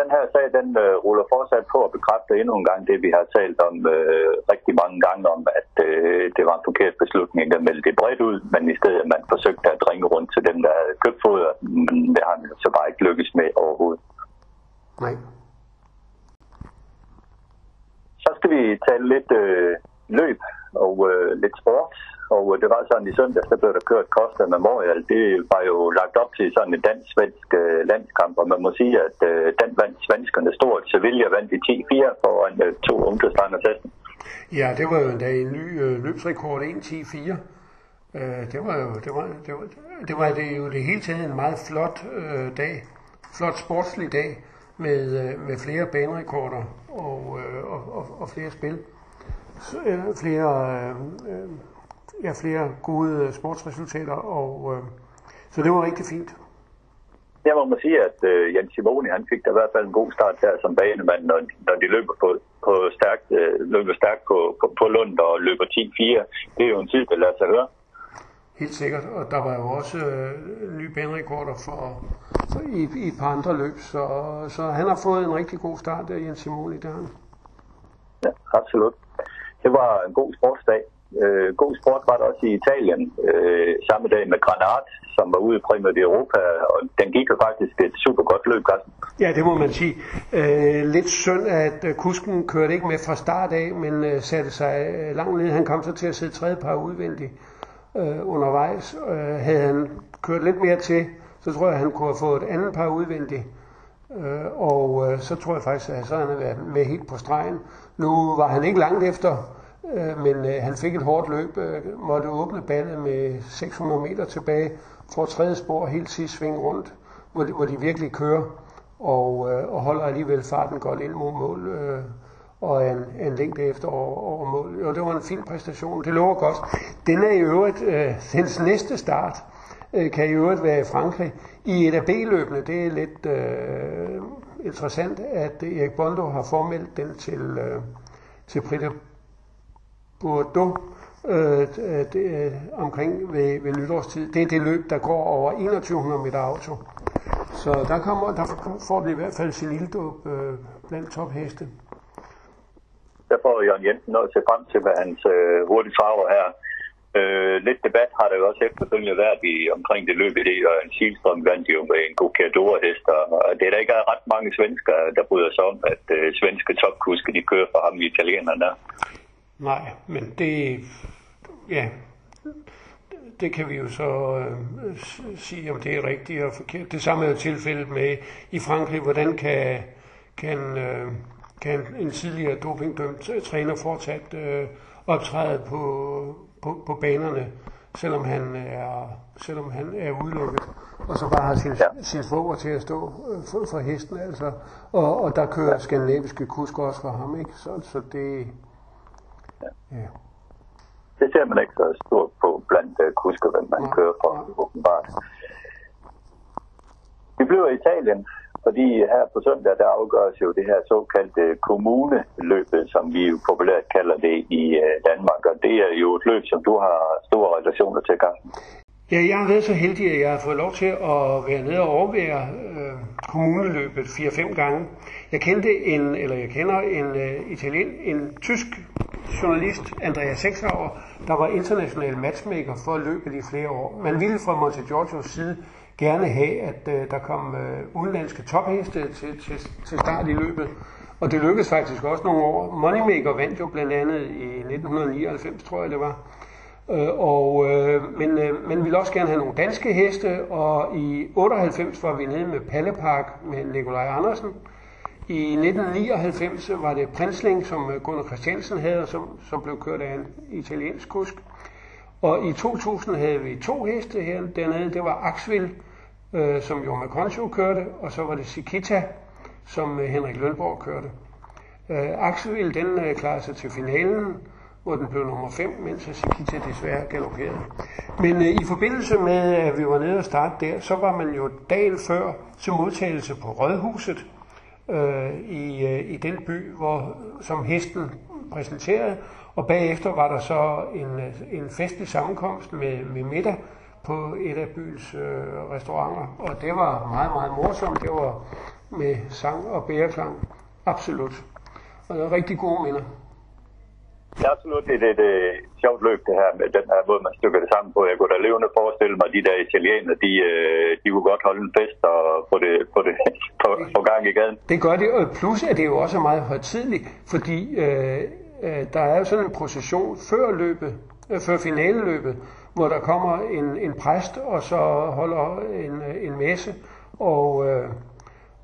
Den her sag, den øh, ruller fortsat på at bekræfte endnu en gang det, vi har talt om øh, rigtig mange gange om, at øh, det var en forkert beslutning at melde det bredt ud, men i stedet man forsøgte at ringe rundt til dem, der havde købt foder, men det har man så bare ikke lykkes med overhovedet. Nej. Så skal vi tale lidt øh, løb og øh, lidt sport. Og øh, det var sådan i søndag, der blev der kørt Costa Memorial. Det var jo lagt op til sådan en dansk-svensk øh, landskamp, og man må sige, at øh, den vandt svenskerne stort. Sevilla vandt i 10-4 foran øh, to ungdomsstande Ja, det var jo endda en ny øh, løbsrekord, 1-10-4. Øh, det var jo det var, det var, det var det jo det hele taget en meget flot øh, dag, flot sportslig dag med, øh, med flere banerekorder og, øh, og, og, og flere spil. Så, øh, flere øh, øh, ja, flere gode sportsresultater, og øh, så det var rigtig fint. Jeg må sige, at øh, Jens Simoni, han fik da i hvert fald en god start her som banemand, når, når de løber på, på stærkt, øh, løber stærkt på, på, på Lund og løber 10-4. Det er jo en tid, der lader sig høre. Helt sikkert, og der var jo også øh, nye banerekorder for, for i, i et par andre løb, så, så han har fået en rigtig god start af Jens Simoni, der han. Ja, absolut. Det var en god sportsdag. Øh, god sport var der også i Italien øh, samme dag med Granat, som var ude i Primo Europa, og den gik jo faktisk et super godt løb, Carsten. Ja, det må man sige. Øh, lidt synd, at øh, kusken kørte ikke med fra start af, men øh, satte sig øh, langt ned. Han kom så til at sidde tredje par udvendigt øh, undervejs. Øh, havde han kørt lidt mere til, så tror jeg, at han kunne have fået et andet par udvendigt. Øh, og øh, så tror jeg faktisk, at så han havde været med helt på stregen. Nu var han ikke langt efter Øh, men øh, han fik et hårdt løb, øh, måtte åbne ballet med 600 meter tilbage, får tredje spor helt sidst sving rundt, hvor de, hvor de virkelig kører og, øh, og holder alligevel farten godt ind mod mål øh, og en, en længde efter over, over mål. Jo, det var en fin præstation. Det lover godt. Den er i øvrigt, øh, dens næste start, øh, kan i øvrigt være i Frankrig. I et af B-løbene, det er lidt øh, interessant, at Erik Bondo har formeldt den til, øh, til Prix Bordeaux øh, det, øh, omkring ved, ved nytårstid. Det er det løb, der går over 2100 meter auto. Så der, kommer, der får det i hvert fald sin ilddåb øh, blandt topheste. Der får Jørgen Jensen noget til frem til, hvad hans øh, hurtige farver her. Øh, lidt debat har der jo også efterfølgende været i, omkring det løb i det, og en Silstrøm vandt jo med en Gokadora-hest, og det er der ikke ret mange svensker, der bryder sig om, at øh, svenske topkuske, de kører for ham i italienerne. Nej, men det, ja, det kan vi jo så øh, sige, om det er rigtigt og forkert. Det samme er jo tilfældet med i Frankrig, hvordan kan, kan, øh, kan en tidligere dopingdømt træner fortsat øh, optræde på, på, på banerne, selvom han er, selvom han er udelukket, og så bare har sin, ja. sin svoger til at stå øh, for, for hesten. Altså. Og, og der kører skandinaviske kusker også for ham, ikke? Så, så det, Ja. Det ser man ikke så stort på blandt uh, kusker, hvem man kører for, åbenbart. Vi bliver i Italien, fordi her på søndag, der afgøres jo det her såkaldte kommuneløbet, som vi jo populært kalder det i uh, Danmark, og det er jo et løb, som du har store relationer til, Carsten. Ja, jeg har været så heldig, at jeg har fået lov til at være nede og overvære øh, kommuneløbet 4-5 gange. Jeg kendte en, eller jeg kender en uh, italien, en tysk journalist, Andreas Sechshauer, der var international matchmaker for løbet i flere år. Man ville fra Monte Giorgios side gerne have, at uh, der kom uh, udenlandske topheste til, til, til start i løbet. Og det lykkedes faktisk også nogle år. Moneymaker vandt jo blandt andet i 1999, tror jeg det var. Øh, og, øh, men øh, man ville også gerne have nogle danske heste, og i 98 var vi nede med Pallepark med Nikolaj Andersen, i 1999 var det Prinsling, som øh, Gunnar Christiansen havde, som, som blev kørt af en italiensk kusk. Og i 2000 havde vi to heste her dernede. Det var Axville, øh, som Jo Concho kørte, og så var det Sikita, som øh, Henrik Lønborg kørte. Øh, Axville, den øh, klarede sig til finalen, hvor den blev nummer 5, mens Sikita desværre galopperede. Men øh, i forbindelse med, at vi var nede og starte der, så var man jo dagen før til modtagelse på Rødhuset, øh, i, øh, i den by, hvor som hesten præsenterede. Og bagefter var der så en, øh, en festlig sammenkomst med, med middag på et af byens øh, restauranter. Og det var meget, meget morsomt. Det var med sang og bæreklang. Absolut. Og det var rigtig gode minder. Det er absolut et, et, et sjovt løb, det her med den her måde, man stykker det sammen på. Jeg kunne da levende forestille mig, at de der italienere, de, øh, de kunne godt holde en fest og få det, få det på, på gang i gaden. Det gør det, og plus er det jo også meget højtidligt, fordi øh, øh, der er jo sådan en procession før løbet, øh, før finaleløbet, hvor der kommer en, en præst, og så holder en, en messe, og, øh,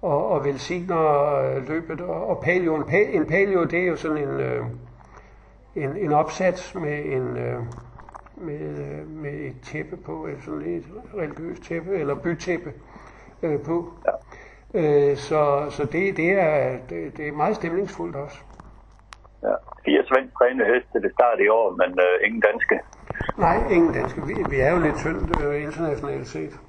og, og velsigner øh, løbet. Og, og paleo, en, en paleo, det er jo sådan en... Øh, en, en opsats med en øh, med, øh, med et tæppe på, et sådan et religiøst tæppe, eller bytæppe øh, på. Ja. Øh, så så det, det, er, det, det er meget stemningsfuldt også. Ja. Fire svensk trænede heste det start i år, men øh, ingen danske. Nej, ingen danske. Vi, vi er jo lidt tyndt øh, internationalt set.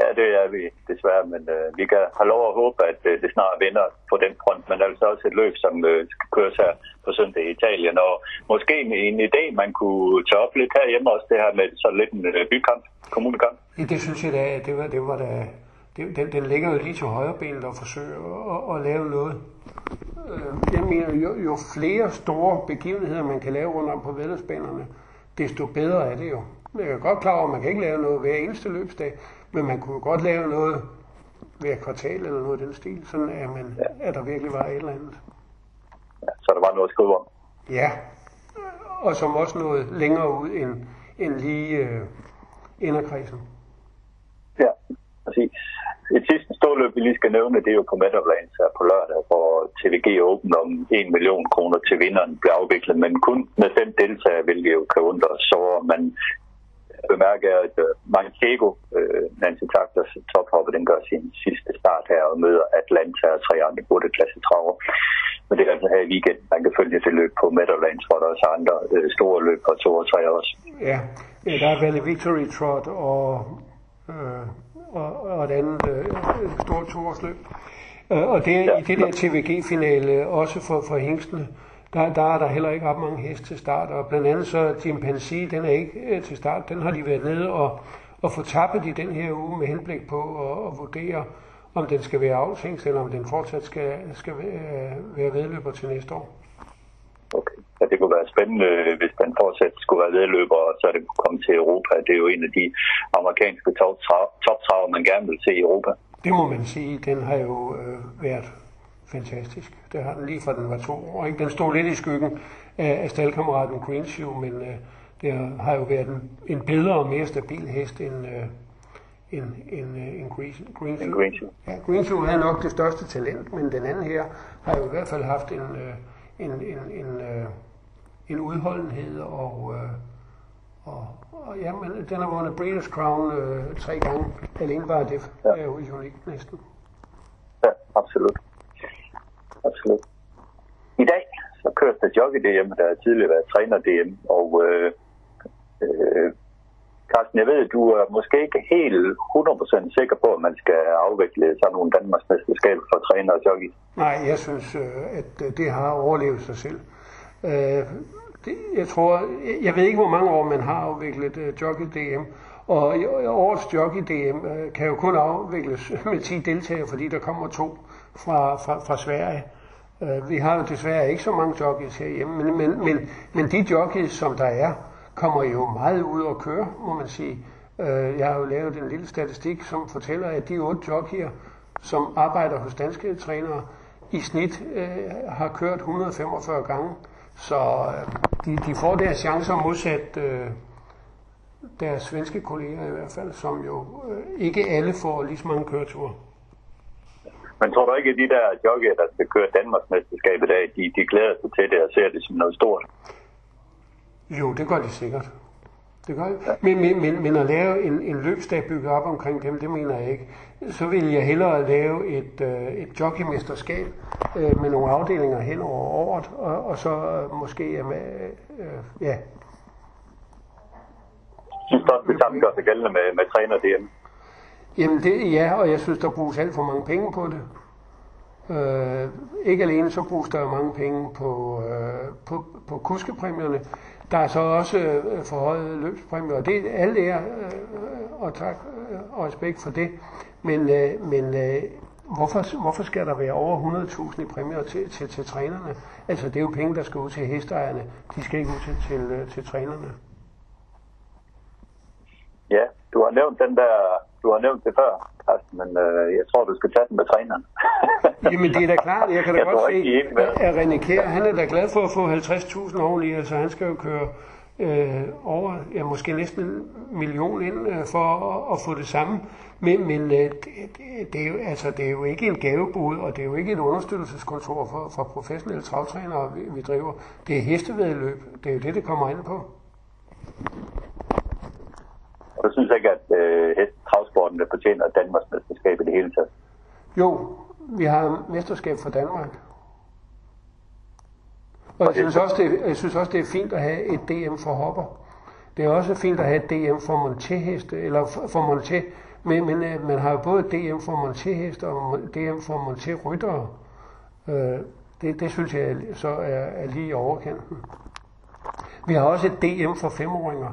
Ja, det er vi desværre, men øh, vi kan have lov at håbe, at øh, det snart vinder på den front, men altså også et løb, som øh, skal køres her på søndag i Italien, og måske en, en idé, man kunne tage op lidt herhjemme også, det her med så lidt en øh, bykamp, kommunekamp. Det synes jeg da, det var, det var da, det, den, den ligger jo lige til højre benet og forsøger at, at, lave noget. Øh, jeg mener, jo, jo flere store begivenheder, man kan lave rundt om på væddersbanerne, desto bedre er det jo. Jeg er godt klar over, at man kan ikke lave noget hver eneste løbsdag, men man kunne godt lave noget hver kvartal eller noget af den stil, sådan at, man, ja. at der virkelig var et eller andet. Ja, så der var noget at skrive om. Ja, og som også noget længere ud end, end lige øh, inderkredsen. Ja, præcis. Et sidste storløb, vi lige skal nævne, det er jo på Meadowlands her på lørdag, hvor TVG åbner om 1 million kroner til vinderen bliver afviklet, men kun med fem deltagere, hvilket jo kan undre så man bemærke, at uh, Manchego, uh, Nancy Takters tophopper, den gør sin sidste start her og møder Atlanta og tre andre gode klasse traver. Men det er altså her i weekend, man kan følge det løb på Meadowlands, hvor der også er andre uh, store løb på to og tre også. Ja, ja der er Valley Victory Trot og, øh, og, og et andet øh, stort toårsløb. Uh, og det er ja. i det der TVG-finale også for, for hængstene der, der er der heller ikke ret mange heste til start, og blandt andet så Chimpanzee, den er ikke øh, til start, den har de været nede og, og få tappet i den her uge med henblik på at, at vurdere, om den skal være afhængt, eller om den fortsat skal, skal være, være vedløber til næste år. Okay. Ja, det kunne være spændende, hvis den fortsat skulle være vedløber, og så det kunne komme til Europa. Det er jo en af de amerikanske toptraver, man gerne vil se i Europa. Det må man sige. Den har jo øh, været fantastisk. Det har den lige fra den var to år. Ikke? Den stod lidt i skyggen af, af staldkammeraten Greenshoe, men øh, det har jo været en, en bedre og mere stabil hest end, øh, end, end, øh, end Greenshoe. Greenshoe. Ja, Greenshoe havde nok det største talent, men den anden her har jo i hvert fald haft en, øh, en, en, en, øh, en udholdenhed og, øh, og, og ja, men den har vundet Breeders' Crown øh, tre gange. Alene bare det ja. er jo unikt næsten. Ja, absolut absolut. I dag så kører der jockey-DM, der har tidligere været træner-DM, og øh, øh, Carsten, jeg ved, at du er måske ikke helt 100% sikker på, at man skal afvikle sådan nogle Danmarks mesterskab for træner og jockey. Nej, jeg synes, øh, at øh, det har overlevet sig selv. Øh, det, jeg tror, jeg ved ikke, hvor mange år man har afviklet jockey-DM, og årets jockey-DM kan jo kun afvikles med 10 deltagere, fordi der kommer to fra, fra, fra Sverige. Øh, vi har jo desværre ikke så mange jockeys herhjemme, men, men, men, men de jockeys, som der er, kommer jo meget ud og køre, må man sige. Øh, jeg har jo lavet en lille statistik, som fortæller, at de otte jockeyer, som arbejder hos danske trænere, i snit øh, har kørt 145 gange. Så øh, de, de får deres chancer modsat øh, deres svenske kolleger i hvert fald, som jo øh, ikke alle får lige så mange køreture. Men tror du ikke, at de der jogger, der skal køre Danmarks mesterskab i dag, de, de glæder sig til det og ser det som noget stort? Jo, det gør de sikkert. Det gør Ja. Men, men, men, men at lave en, en løbsdag bygget op omkring dem, det mener jeg ikke. Så vil jeg hellere lave et, øh, et jockeymesterskab øh, med nogle afdelinger hen over året, og, og så øh, måske øh, med, øh, ja, Synes du også, det samme gør sig gældende med, med træner DM? Jamen det, ja, og jeg synes, der bruges alt for mange penge på det. Øh, ikke alene så bruges der mange penge på, øh, på, på kuskepræmierne. Der er så også øh, forhøjet løbspræmier, og det er alle ære øh, og tak øh, og respekt for det. Men, øh, men øh, hvorfor, hvorfor skal der være over 100.000 i præmier til, til, til trænerne? Altså det er jo penge, der skal ud til hesteejerne. De skal ikke ud til, til, øh, til trænerne. Ja, du har nævnt den der, du har nævnt det før, Carsten, men øh, jeg tror, du skal tage den med træneren. Jamen det er da klart, jeg kan da Jeg godt se, er at René Kjær, han er da glad for at få 50.000 oveni, altså han skal jo køre øh, over, ja måske næsten en million ind øh, for at, at få det samme. Men, men øh, det, det, er jo, altså, det er jo ikke en gavebud, og det er jo ikke et understøttelseskontor for, for professionelle travtrænere, vi, vi driver. Det er hestevedløb. Det er jo det, det kommer ind på. Du synes ikke, at øh, travsporten der fortjener Danmarks mesterskab i det hele taget? Jo, vi har mesterskab for Danmark. Og jeg synes, også, det, er- jeg synes også, det er fint at have et DM for hopper. Det er også fint at have et DM for montéheste, eller for, for monté, men, men øh, man har jo både et DM for montéheste og DM for montéryttere. Øh, det, det synes jeg så er, er lige i overkanten. Vi har også et DM for femåringer.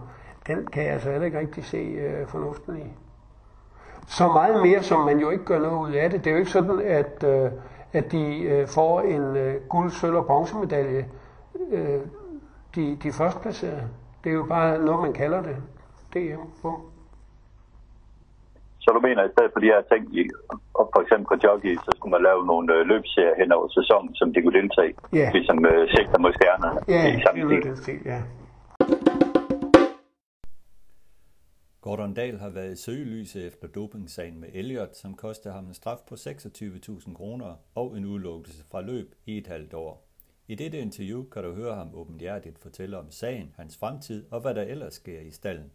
Den kan jeg altså heller ikke rigtig se øh, fornuften i så meget mere, som man jo ikke gør noget ud af det. Det er jo ikke sådan, at, øh, at de øh, får en øh, guld, sølv og bronzemedalje, øh, de, de førstplacerede. Det er jo bare noget, man kalder det. DM. Bum. Så du mener, at i stedet for de her ting, og for eksempel på jockey, så skulle man lave nogle øh, løbserier hen over sæsonen, som de kunne deltage i, Ja. ligesom øh, sigter mod stjernerne Ja, i det samme er af den stil, ja. Gordon Dahl har været i søgelyset efter dopingsagen med Elliot, som kostede ham en straf på 26.000 kroner og en udelukkelse fra løb i et halvt år. I dette interview kan du høre ham åbenhjertigt fortælle om sagen, hans fremtid og hvad der ellers sker i stallen.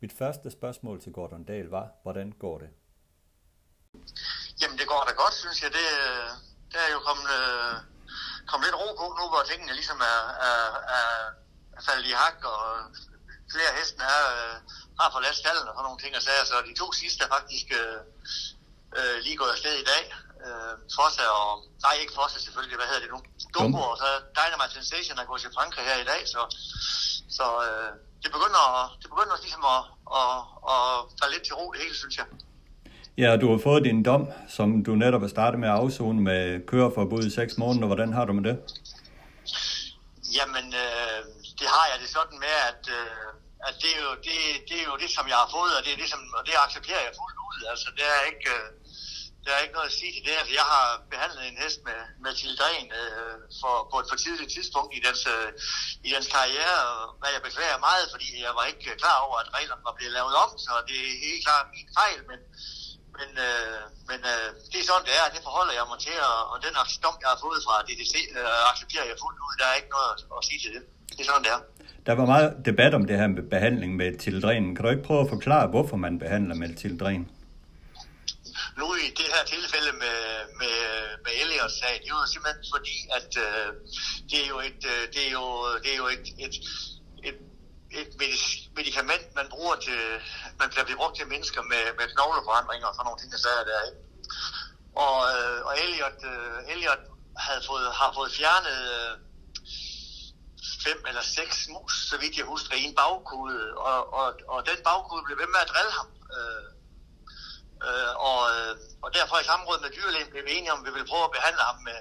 Mit første spørgsmål til Gordon Dahl var, hvordan går det? Jamen, det går da godt, synes jeg. Det, øh, det er jo kommet, øh, kommet lidt ro på nu, hvor tingene ligesom er, er, er, er faldet i hak, og flere hesten er, øh, har forladt stallen og sådan nogle ting og sager. Så de to sidste er faktisk øh, øh, lige gået afsted i dag. Øh, Fossa og... Nej, ikke Fossa selvfølgelig. Hvad hedder det nu? Dumbo og så Dynamite Sensation er gået til Frankrig her i dag. Så, så øh, det begynder, det begynder ligesom at, at, at falde lidt til ro det hele, synes jeg. Ja, du har fået din dom, som du netop er startet med at afzone med køreforbud i 6 måneder. Hvordan har du med det? Jamen, øh, det har jeg det sådan med, at, øh, at det, er jo, det, det er jo det, som jeg har fået, og det, er det, som, og det accepterer jeg fuldt ud. Altså, det er ikke, øh, der er ikke noget at sige til det. Altså, jeg har behandlet en hest med, med Tildren øh, for, på et for tidligt tidspunkt i dens, øh, i dens karriere, og hvad jeg beklager meget, fordi jeg var ikke klar over, at reglerne var blevet lavet om, så det er helt klart min fejl, men, men, øh, men øh, det er sådan, det er, det forholder jeg mig til, og, og den dom, jeg har fået fra DDC, øh, accepterer jeg fuldt ud. Der er ikke noget at, at sige til det. Det er sådan, det er. Der var meget debat om det her med behandling med tildren. Kan du ikke prøve at forklare, hvorfor man behandler med tildren? nu i det her tilfælde med, med, med Elliot sag, det er jo simpelthen fordi, at øh, det er jo et, øh, det er jo, det er jo et, et, et, et medicament, man bruger til, man bliver brugt til mennesker med, med knogleforandringer og sådan nogle ting, der sager der? Og, øh, og Elliot, øh, Elliot havde fået, har fået fjernet øh, fem eller seks mus, så vidt jeg husker, i en bagkude, og, og, og den bagkude blev ved med at drille ham. Øh, Øh, og, øh, og derfor i samråd med dyrlægen blev vi enige om, at vi ville prøve at behandle ham med,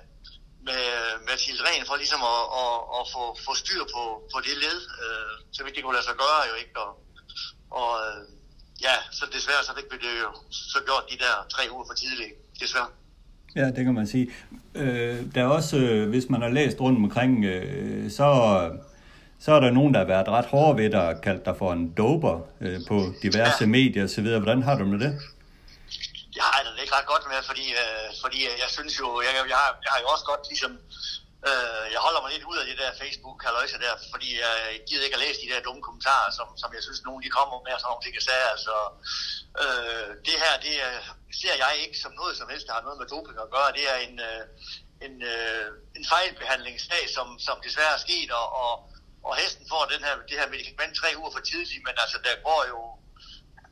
med, med tildren, for ligesom at, at, at få, få styr på, på det led, øh, så vidt det kunne lade sig gøre jo ikke. Og, og øh, ja, så desværre så fik vi det jo så gjort de der tre uger for tidligt, desværre. Ja, det kan man sige. Øh, der er også, øh, hvis man har læst rundt omkring, øh, så, så er der nogen, der har været ret hårde ved dig og kaldt dig for en doper øh, på diverse ja. medier osv. Hvordan har du med det? Jeg har det ikke ret godt med, fordi, øh, fordi jeg synes jo, jeg, jeg, har, jeg har jo også godt ligesom, øh, jeg holder mig lidt ud af det der facebook halløjse der, fordi jeg gider ikke at læse de der dumme kommentarer, som, som jeg synes, nogen de kommer med, og sådan nogle ting, jeg sagde, altså, øh, det her, det er, ser jeg ikke som noget som helst, der har noget med doping at gøre, det er en, øh, en, øh, en fejlbehandlingssag, som, som desværre er sket, og, og, og hesten får den her, det her medicament tre uger for tidligt, men altså der går jo,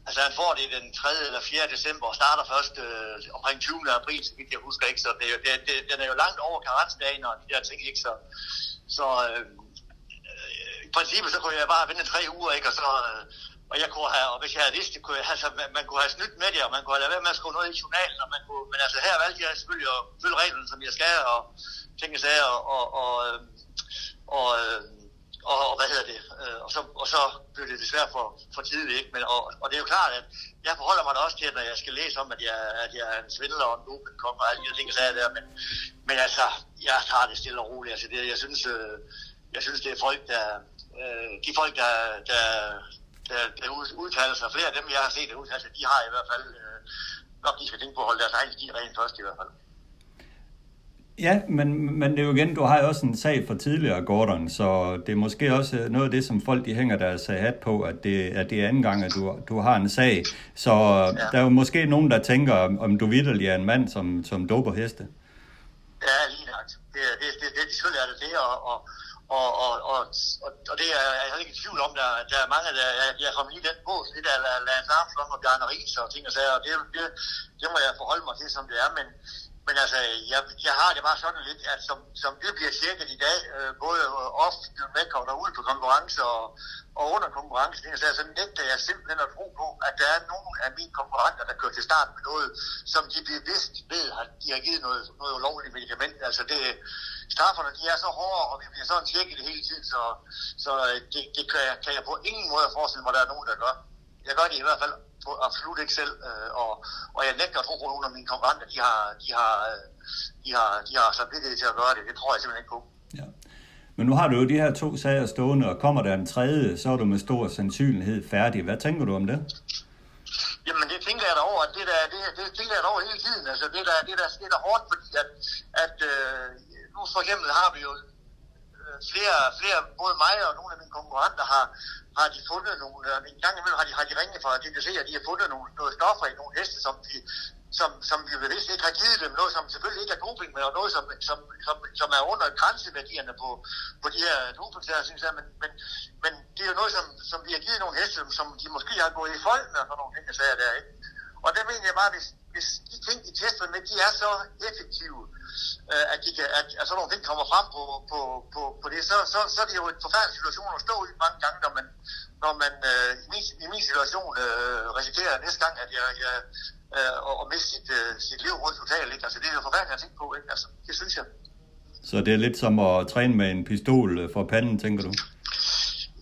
altså han får det den 3. eller 4. december og starter først øh, omkring 20. april, så vidt jeg husker ikke, så det, er det, det, den er jo langt over karensdagen og de der ting, ikke, så, så øh, i princippet så kunne jeg bare vente tre uger, ikke, og så, øh, og jeg kunne have, og hvis jeg havde vidst det, kunne jeg, altså, man, man kunne have snydt med det, og man kunne have lavet være med at skrive noget i journalen, og man kunne, men altså her valgte jeg selvfølgelig at følge reglerne, som jeg skal, og tænke sager, og, og, og, øhm, og, øhm, og, og, hvad hedder det, øh, og så, og så blev det desværre for, for tidligt, ikke? Men, og, og det er jo klart, at jeg forholder mig da også til, når jeg skal læse om, at jeg, at jeg er en svindler og en dopingkong og alle de ting, så der, men, men altså, jeg tager det stille og roligt, altså det, jeg synes, øh, jeg synes, det er folk, der, øh, de folk, der, der, der, der ud- udtaler sig, flere af dem, jeg har set, der udtaler sig, de har i hvert fald, øh, nok de skal tænke på at holde deres egen stil rent først i hvert fald. Ja, men, men det er jo igen, du har jo også en sag for tidligere, Gordon, så det er måske også noget af det, som folk de hænger deres hat på, at det, at det er anden gang, at du, du har en sag. Så ja. der er jo måske nogen, der tænker, om- du vidderlig er en mand, som, som doper heste. Ja, lige nok. Det, er- det, det, det, selvfølgelig er det det, og, og, og, og, og, og, og det er jeg er ikke i tvivl om, der, der er mange, der jeg, jeg kom lige den bås, det der La- Lance Armstrong og Bjarne Ries og ting og sager, og det, det, det må jeg forholde mig til, som det er, men, men altså, jeg, jeg har det bare sådan lidt, at som, som det bliver tjekket i dag, øh, både off, med og derude på konkurrence og, og under konkurrence, ting og sager, så nægter jeg simpelthen at tro på, at der er nogen af mine konkurrenter, der kører til start med noget, som de bevidst ved, at de har givet noget, noget ulovligt medicament. Altså det, strafferne, de er så hårde, og vi bliver sådan tjekket hele tiden, så, så øh, det, det kan, jeg, kan jeg på ingen måde forestille mig, at der er nogen, der gør. Jeg gør det i hvert fald på, absolut ikke selv, øh, og, og jeg nægter at tro på, at nogen af mine konkurrenter, de har, de har, øh, de har, de har samvittighed til at gøre det. Det tror jeg simpelthen ikke på. Ja. Men nu har du jo de her to sager stående, og kommer der en tredje, så er du med stor sandsynlighed færdig. Hvad tænker du om det? Jamen det tænker jeg da over, at det der, det, det tænker jeg da over hele tiden. Altså det der, det der, det der hårdt, fordi at, at øh, for eksempel har vi jo øh, flere, flere, både mig og nogle af mine konkurrenter har, har de fundet nogle, øh, en gang imellem har de, har de ringet fra DGC, at de har fundet nogle, noget stoffer i nogle heste, som de, som, som vi bevidst ikke har givet dem, noget som selvfølgelig ikke er doping, men noget som, som, som, som er under grænseværdierne på, på de her dopingsager, synes jeg, men, men, men det er jo noget, som, som vi har givet nogle heste, som, som de måske har gået i folk med, og sådan nogle ting, jeg sagde der, ikke? Og der mener jeg bare, hvis, hvis de ting, de tester med, de er så effektive, øh, at, de kan, at, at sådan nogle ting kommer frem på, på, på, på det, så, så, så er det jo en forfærdelig situation at stå i mange gange, når man, når man øh, i, min, i min situation øh, risikerer næste gang, at jeg, jeg øh, og, og miste sit, øh, sit liv rundt totalt. Ikke? Altså, det er jo forfærdeligt at tænke på. Ikke? Altså, det synes jeg. Så det er lidt som at træne med en pistol øh, for panden, tænker du?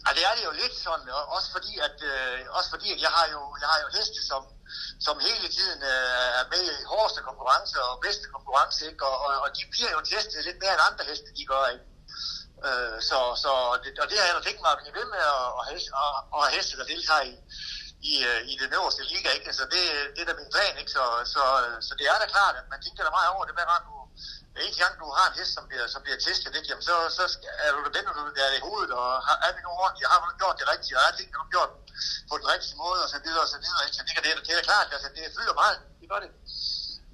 Ja, det er det jo lidt sådan, og også fordi, at, øh, også fordi, at jeg har jo, jeg har jo heste, som, som hele tiden øh, er med i hårdeste konkurrence og bedste konkurrence, ikke? Og, og, og de bliver jo testet lidt mere end andre heste, de gør, ikke? Øh, så, så det, og det har jeg da tænkt mig at blive ved med at, at, have, at, at heste, der deltager i, i, øh, i den øverste liga, ikke? Så det, det er da min plan, ikke? Så, så, så det er da klart, at man tænker da meget over det, hver gang du, eneste gang du har en hest, som bliver, som bliver testet, ikke? Jamen, så, så er du da vender du der i hovedet, og har, er det nu ordentligt, har du gjort det rigtigt, og er tingene nu gjort på den rigtige måde, og så videre, og så videre, ikke? Så det, det, er- det er klart, altså, det fylder meget, det gør det.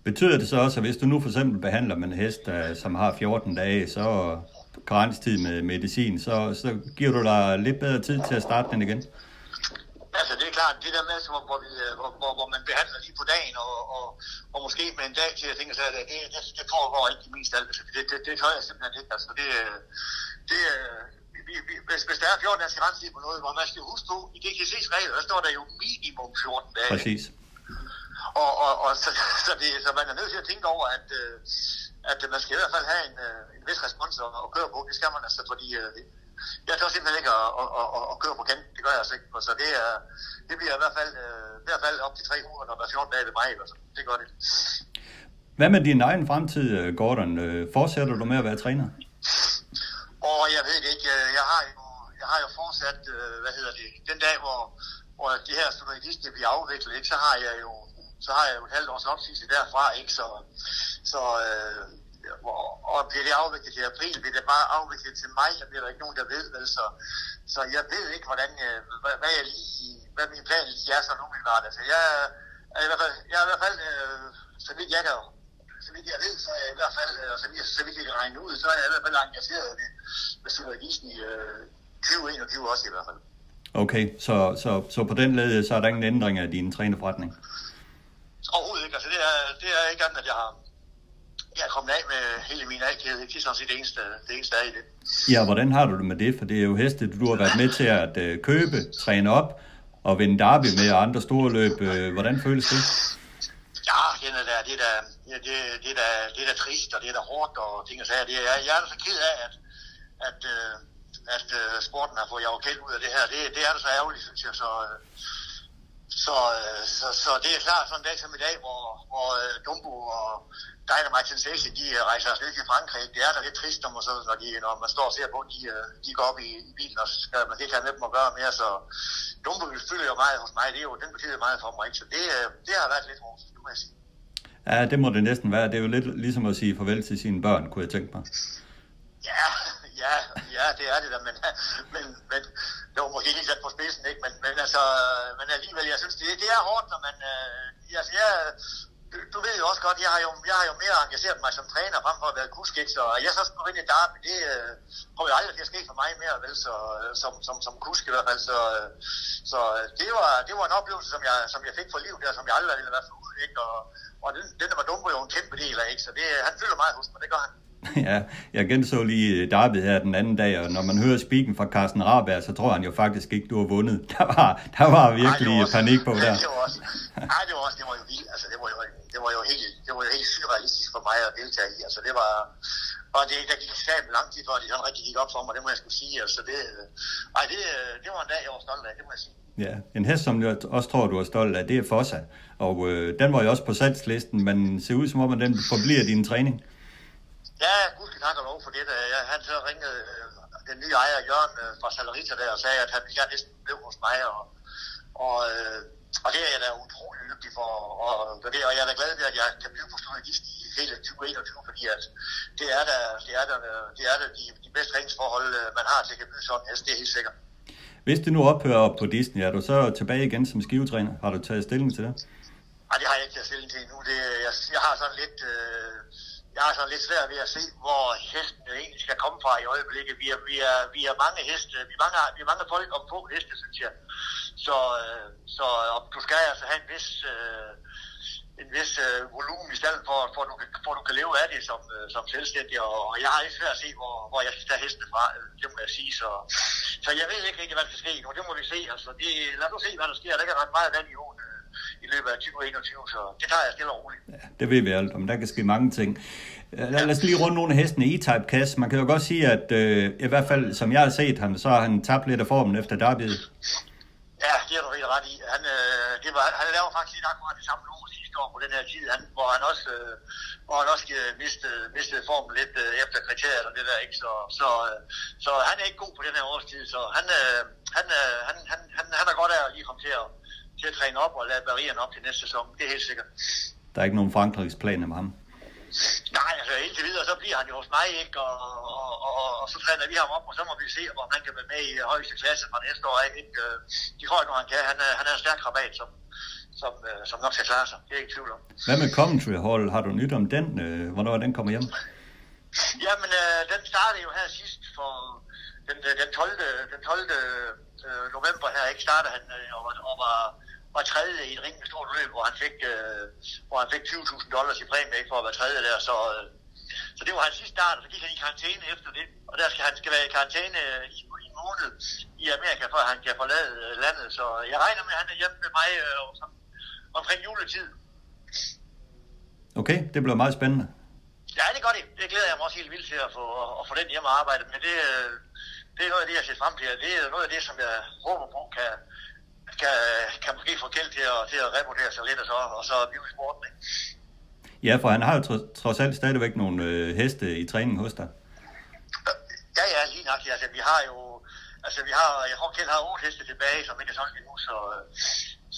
Betyder det så også, at hvis du nu for eksempel behandler med en hest, øh, som har 14 dage, så karenstid med medicin, så, så giver du dig lidt bedre tid til at starte den igen? Altså det er klart, det der med, hvor, øh, hvor, hvor, hvor man behandler lige på dagen, og, og, og måske med en dag til at tænke sig, at det, det, det foregår ikke i min stald. Altså, det, det, det tør jeg simpelthen ikke. Altså, det, øh, det, øh, vi, vi, hvis, hvis der er 14 dages garanti på noget, hvor man skal huske på, i DGC's regler, der står der jo minimum 14 dage. Præcis. Og, og, og så, så, det, så man er nødt til at tænke over, at, at man skal i hvert fald have en, en vis respons at, at køre på. Det skal man altså, fordi jeg tør simpelthen ikke at, at, at, at, at køre på kanten. Det gør jeg altså ikke. Så det, er, det bliver i hvert fald, øh, i hvert fald op til 300, når der er 14 dage ved mig. Altså. Det gør det. Hvad med din egen fremtid, øh, Gordon? Øh, Fortsætter du med at være træner? Og jeg ved det ikke, jeg har jo, jeg har jo fortsat, øh, hvad hedder det, den dag, hvor, hvor det her studiet bliver afviklet, ikke, så har jeg jo så har jeg jo et halvt års opsigelse derfra, ikke, så, så øh, og, og bliver det afviklet til april, bliver det bare afviklet til maj, så bliver der ikke nogen, der ved, vel, så, så jeg ved ikke, hvordan, øh, hvad, hvad jeg lige, hvad min plan lige er, så nu vil være det. Så jeg, er i hvert fald, jeg er i hvert fald, øh, så vidt jeg kan så vidt jeg ved, så er jeg i hvert fald, øh, så vidt, så vidt jeg kan regne ud, så er jeg i hvert fald engageret med, med Supervisen i, øh, 2021 også i hvert fald. Okay, så, så, så på den led, så er der ingen ændring af din trænerforretning? Overhovedet ikke. Altså, det er, det er ikke andet, at jeg har, jeg er kommet af med hele min aktighed. Det er sådan set det eneste, det eneste er i det. Ja, hvordan har du det med det? For det er jo heste, du har været med til at øh, købe, træne op og vinde derby med og andre store løb. Øh, hvordan føles det? Ja, det er da, det er da, ja, det, det er da, det er da trist, og det er da hårdt, og ting og sager. Det er, jeg er da så ked af, at, at, øh, at uh, sporten har fået Jacob ud af det her. Det, det er da så ærgerligt, synes jeg. Så, så, uh, så, så det er klart sådan en dag som i dag, hvor, hvor uh, Dumbo og Dynamite Sensation, de uh, rejser afsted til Frankrig. Det er da lidt trist, når man, så, når, de, når man står og ser på, de, de går op i, i bilen, og så skal man ikke have med dem at gøre mere. Så Dumbo fylder jo meget hos mig. Det er jo, den betyder meget for mig. Ikke? Så det, det har været lidt hårdt, nu må jeg sige. Ja, det må det næsten være. Det er jo lidt ligesom at sige farvel til sine børn, kunne jeg tænke mig. Ja, ja, ja, det er det da, men, men, men det var måske lige sat på spidsen, ikke? Men, men, altså, men alligevel, jeg synes, det, det er hårdt, når man, øh, altså, jeg, du, du ved jo også godt, jeg har jo, jeg har jo mere engageret mig som træner, frem for at være kusk, ikke? Så jeg så skulle ind i Darby, det øh, kommer jo aldrig til at ske for mig mere, vel, så, øh, som, som, som kusk i hvert fald, så, øh, så øh, det, var, det var en oplevelse, som jeg, som jeg fik for liv der, som jeg aldrig ville være for ud, ikke? Og, og den, den der var dumme jo en kæmpe del af, ikke? Så det, han fylder meget hos mig, det gør han. Ja, jeg genså lige Darby her den anden dag, og når man hører spikken fra Carsten Raberg, så tror han jo faktisk ikke, du har vundet. Der var, der var virkelig Ej, også, panik på der. Det var også, nej, det var også, det var jo vildt, altså det var jo, det var jo helt, det var jo helt surrealistisk for mig at deltage i, altså det var, og det, der gik sammen lang tid før, det sådan rigtig gik op for mig, det må jeg skulle sige, altså det, ej, det, det var en dag, jeg var stolt af, det må jeg sige. Ja, en hest, som jeg også tror, du er stolt af, det er Fossa. Og øh, den var jo også på salgslisten, men ser ud som om, at den forbliver din træning. Ja, gud skal tak og lov for det. Jeg, han så ringede øh, den nye ejer, Jørgen øh, fra Salarita der, og sagde, at han gerne næsten blev hos mig. Og, og, øh, og det er jeg da utrolig lykkelig for. Og, og, det, og jeg er da glad ved, at jeg kan blive på journalist i hele 2021, fordi at det er da, det er da, det er da de, de bedste træningsforhold, øh, man har til at blive sådan hest, det er helt sikkert. Hvis det nu ophører op på Disney, er du så tilbage igen som skivetræner? Har du taget stilling til det? Nej, det har jeg ikke taget stilling til nu. Det, jeg, jeg har sådan lidt... Øh, jeg har sådan lidt svært ved at se, hvor hesten egentlig skal komme fra i øjeblikket. Vi er, vi er, vi er mange heste, vi er mange, vi er mange folk om få heste, synes jeg. Så, øh, så og du skal altså have en vis, øh, en vis øh, volumen i stedet for, for, du, for du kan leve af det som, øh, som selvstændig. Og, og jeg har ikke svært at se, hvor, hvor jeg skal tage hestene fra, øh, det må jeg sige. Så, så jeg ved ikke rigtig, hvad der skal ske nu. Det må vi se. Altså, det, lad os se, hvad der sker. Der er ret meget vand i åen øh i løbet af 2021, så det tager jeg stille og roligt. Ja, det ved vi alt om. Der kan ske mange ting. Lad os lige runde nogle af hestene i E-Type Cash. Man kan jo godt sige, at øh, i hvert fald, som jeg har set ham, så har han tabt lidt af formen efter derbyet. Ja, det har du helt ret i. Han, øh, det var, han laver faktisk lidt akkurat det samme nummer sidste år på den her tid, han, hvor han også, øh, hvor han også øh, mistede, mistede formen lidt øh, efter kriteriet og det der, ikke? Så, så, øh, så han er ikke god på den her årstid, så han, øh, han, øh, han, han, han, han er godt af at lige komme til at, til at træne op og lade barrieren op til næste sæson. Det er helt sikkert. Der er ikke nogen Frankrigsplaner med ham. Nej, altså indtil videre, så bliver han jo hos mig, ikke? Og, og, og, og så træner vi ham op, og så må vi se, om han kan være med i højeste klasse fra næste år, ikke? De tror ikke, han kan. Han er, han er en stærk rabat, som, som, som nok skal klare sig. Det er ikke tvivl om. Hvad med Coventry Hall? Har du nyt om den? Hvornår den kommer hjem? Jamen, øh, den startede jo her sidst for den, den 12. Den 12. november her, ikke? Startede han og, og var var tredje i et rimelig stort løb, hvor han fik, øh, hvor han fik 20.000 dollars i præmie for at være tredje der. Så, øh, så det var hans sidste start, og så gik han i karantæne efter det. Og der skal han skal være i karantæne i, i en måned i Amerika, at han kan forlade landet. Så jeg regner med, at han er hjemme med mig øh, som, omkring juletid. Okay, det bliver meget spændende. Ja, det gør det. Det glæder jeg mig også helt vildt til at få, at få den hjemme arbejde. Men det, det er noget af det, jeg ser frem til. Det er noget af det, som jeg håber på kan, kan, kan måske få Kjeld til at, til at revurdere sig lidt, og så, og så blive i sporten. Ikke? Ja, for han har jo trods alt stadigvæk nogle øh, heste i træning hos dig. Ja, ja, lige nok. Altså, vi har jo, altså, vi har, jeg tror, Kjeld har otte heste tilbage, som ikke er solgt endnu, så,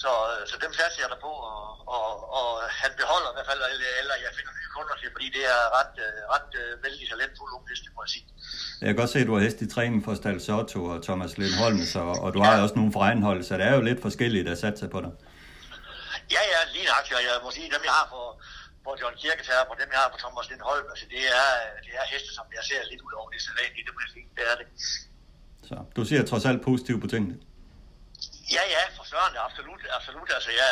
så, så dem satser jeg der på, og, og, og han beholder i hvert fald, eller, eller jeg finder nye kunder til, fordi det er ret, ret vældig talentfuld unge heste, må jeg sige. Jeg kan godt se, at du har hest i træning for Stal Sotto og Thomas Lindholm, så, og du har også nogle fra hold, så det er jo lidt forskelligt at satse på dig. Ja, ja, lige nok, jeg må sige, dem jeg har for, for John Kirketerp og dem jeg har for Thomas Lindholm, altså det er, det er heste, som jeg ser lidt ud over det sædvanlige, det må jeg sige, det er det. Så du ser trods alt positivt på tingene? Ja, ja, for søren, absolut, absolut. Altså, jeg,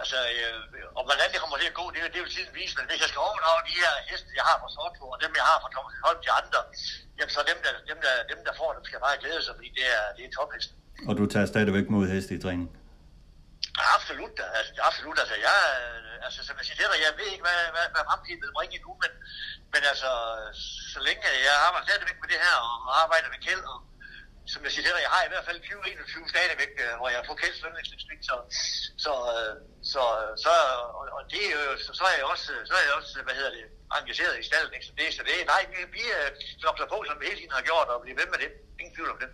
altså, øh, og hvordan det kommer til at gå, det, det vil tiden vise, men hvis jeg skal overdrage de her heste, jeg har fra Sortfjord, og dem, jeg har fra Thomas Holm til andre, jamen så dem, der, dem, der, dem, der får dem, skal bare glæde sig, fordi det er, det er tophesten. Og du tager stadigvæk mod heste i træning? Absolut, altså, absolut. Altså, jeg, altså, som jeg siger, jeg ved ikke, hvad, hvad, hvad fremtiden vil bringe nu, men, men altså, så længe jeg arbejder stadigvæk med det her, og arbejder med Kjeld, og som jeg siger, jeg har i hvert fald 20-21 stadigvæk, øh, hvor jeg får Kjelds lønningsindsigt, så, så, øh, så, øh, så, og, og det, så, så, er jeg også, så er jeg også, hvad hedder det, engageret i stallen, ikke? Så det, så det, nej, vi, vi øh, knokler på, som vi hele tiden har gjort, og bliver ved med det. Ingen tvivl om det.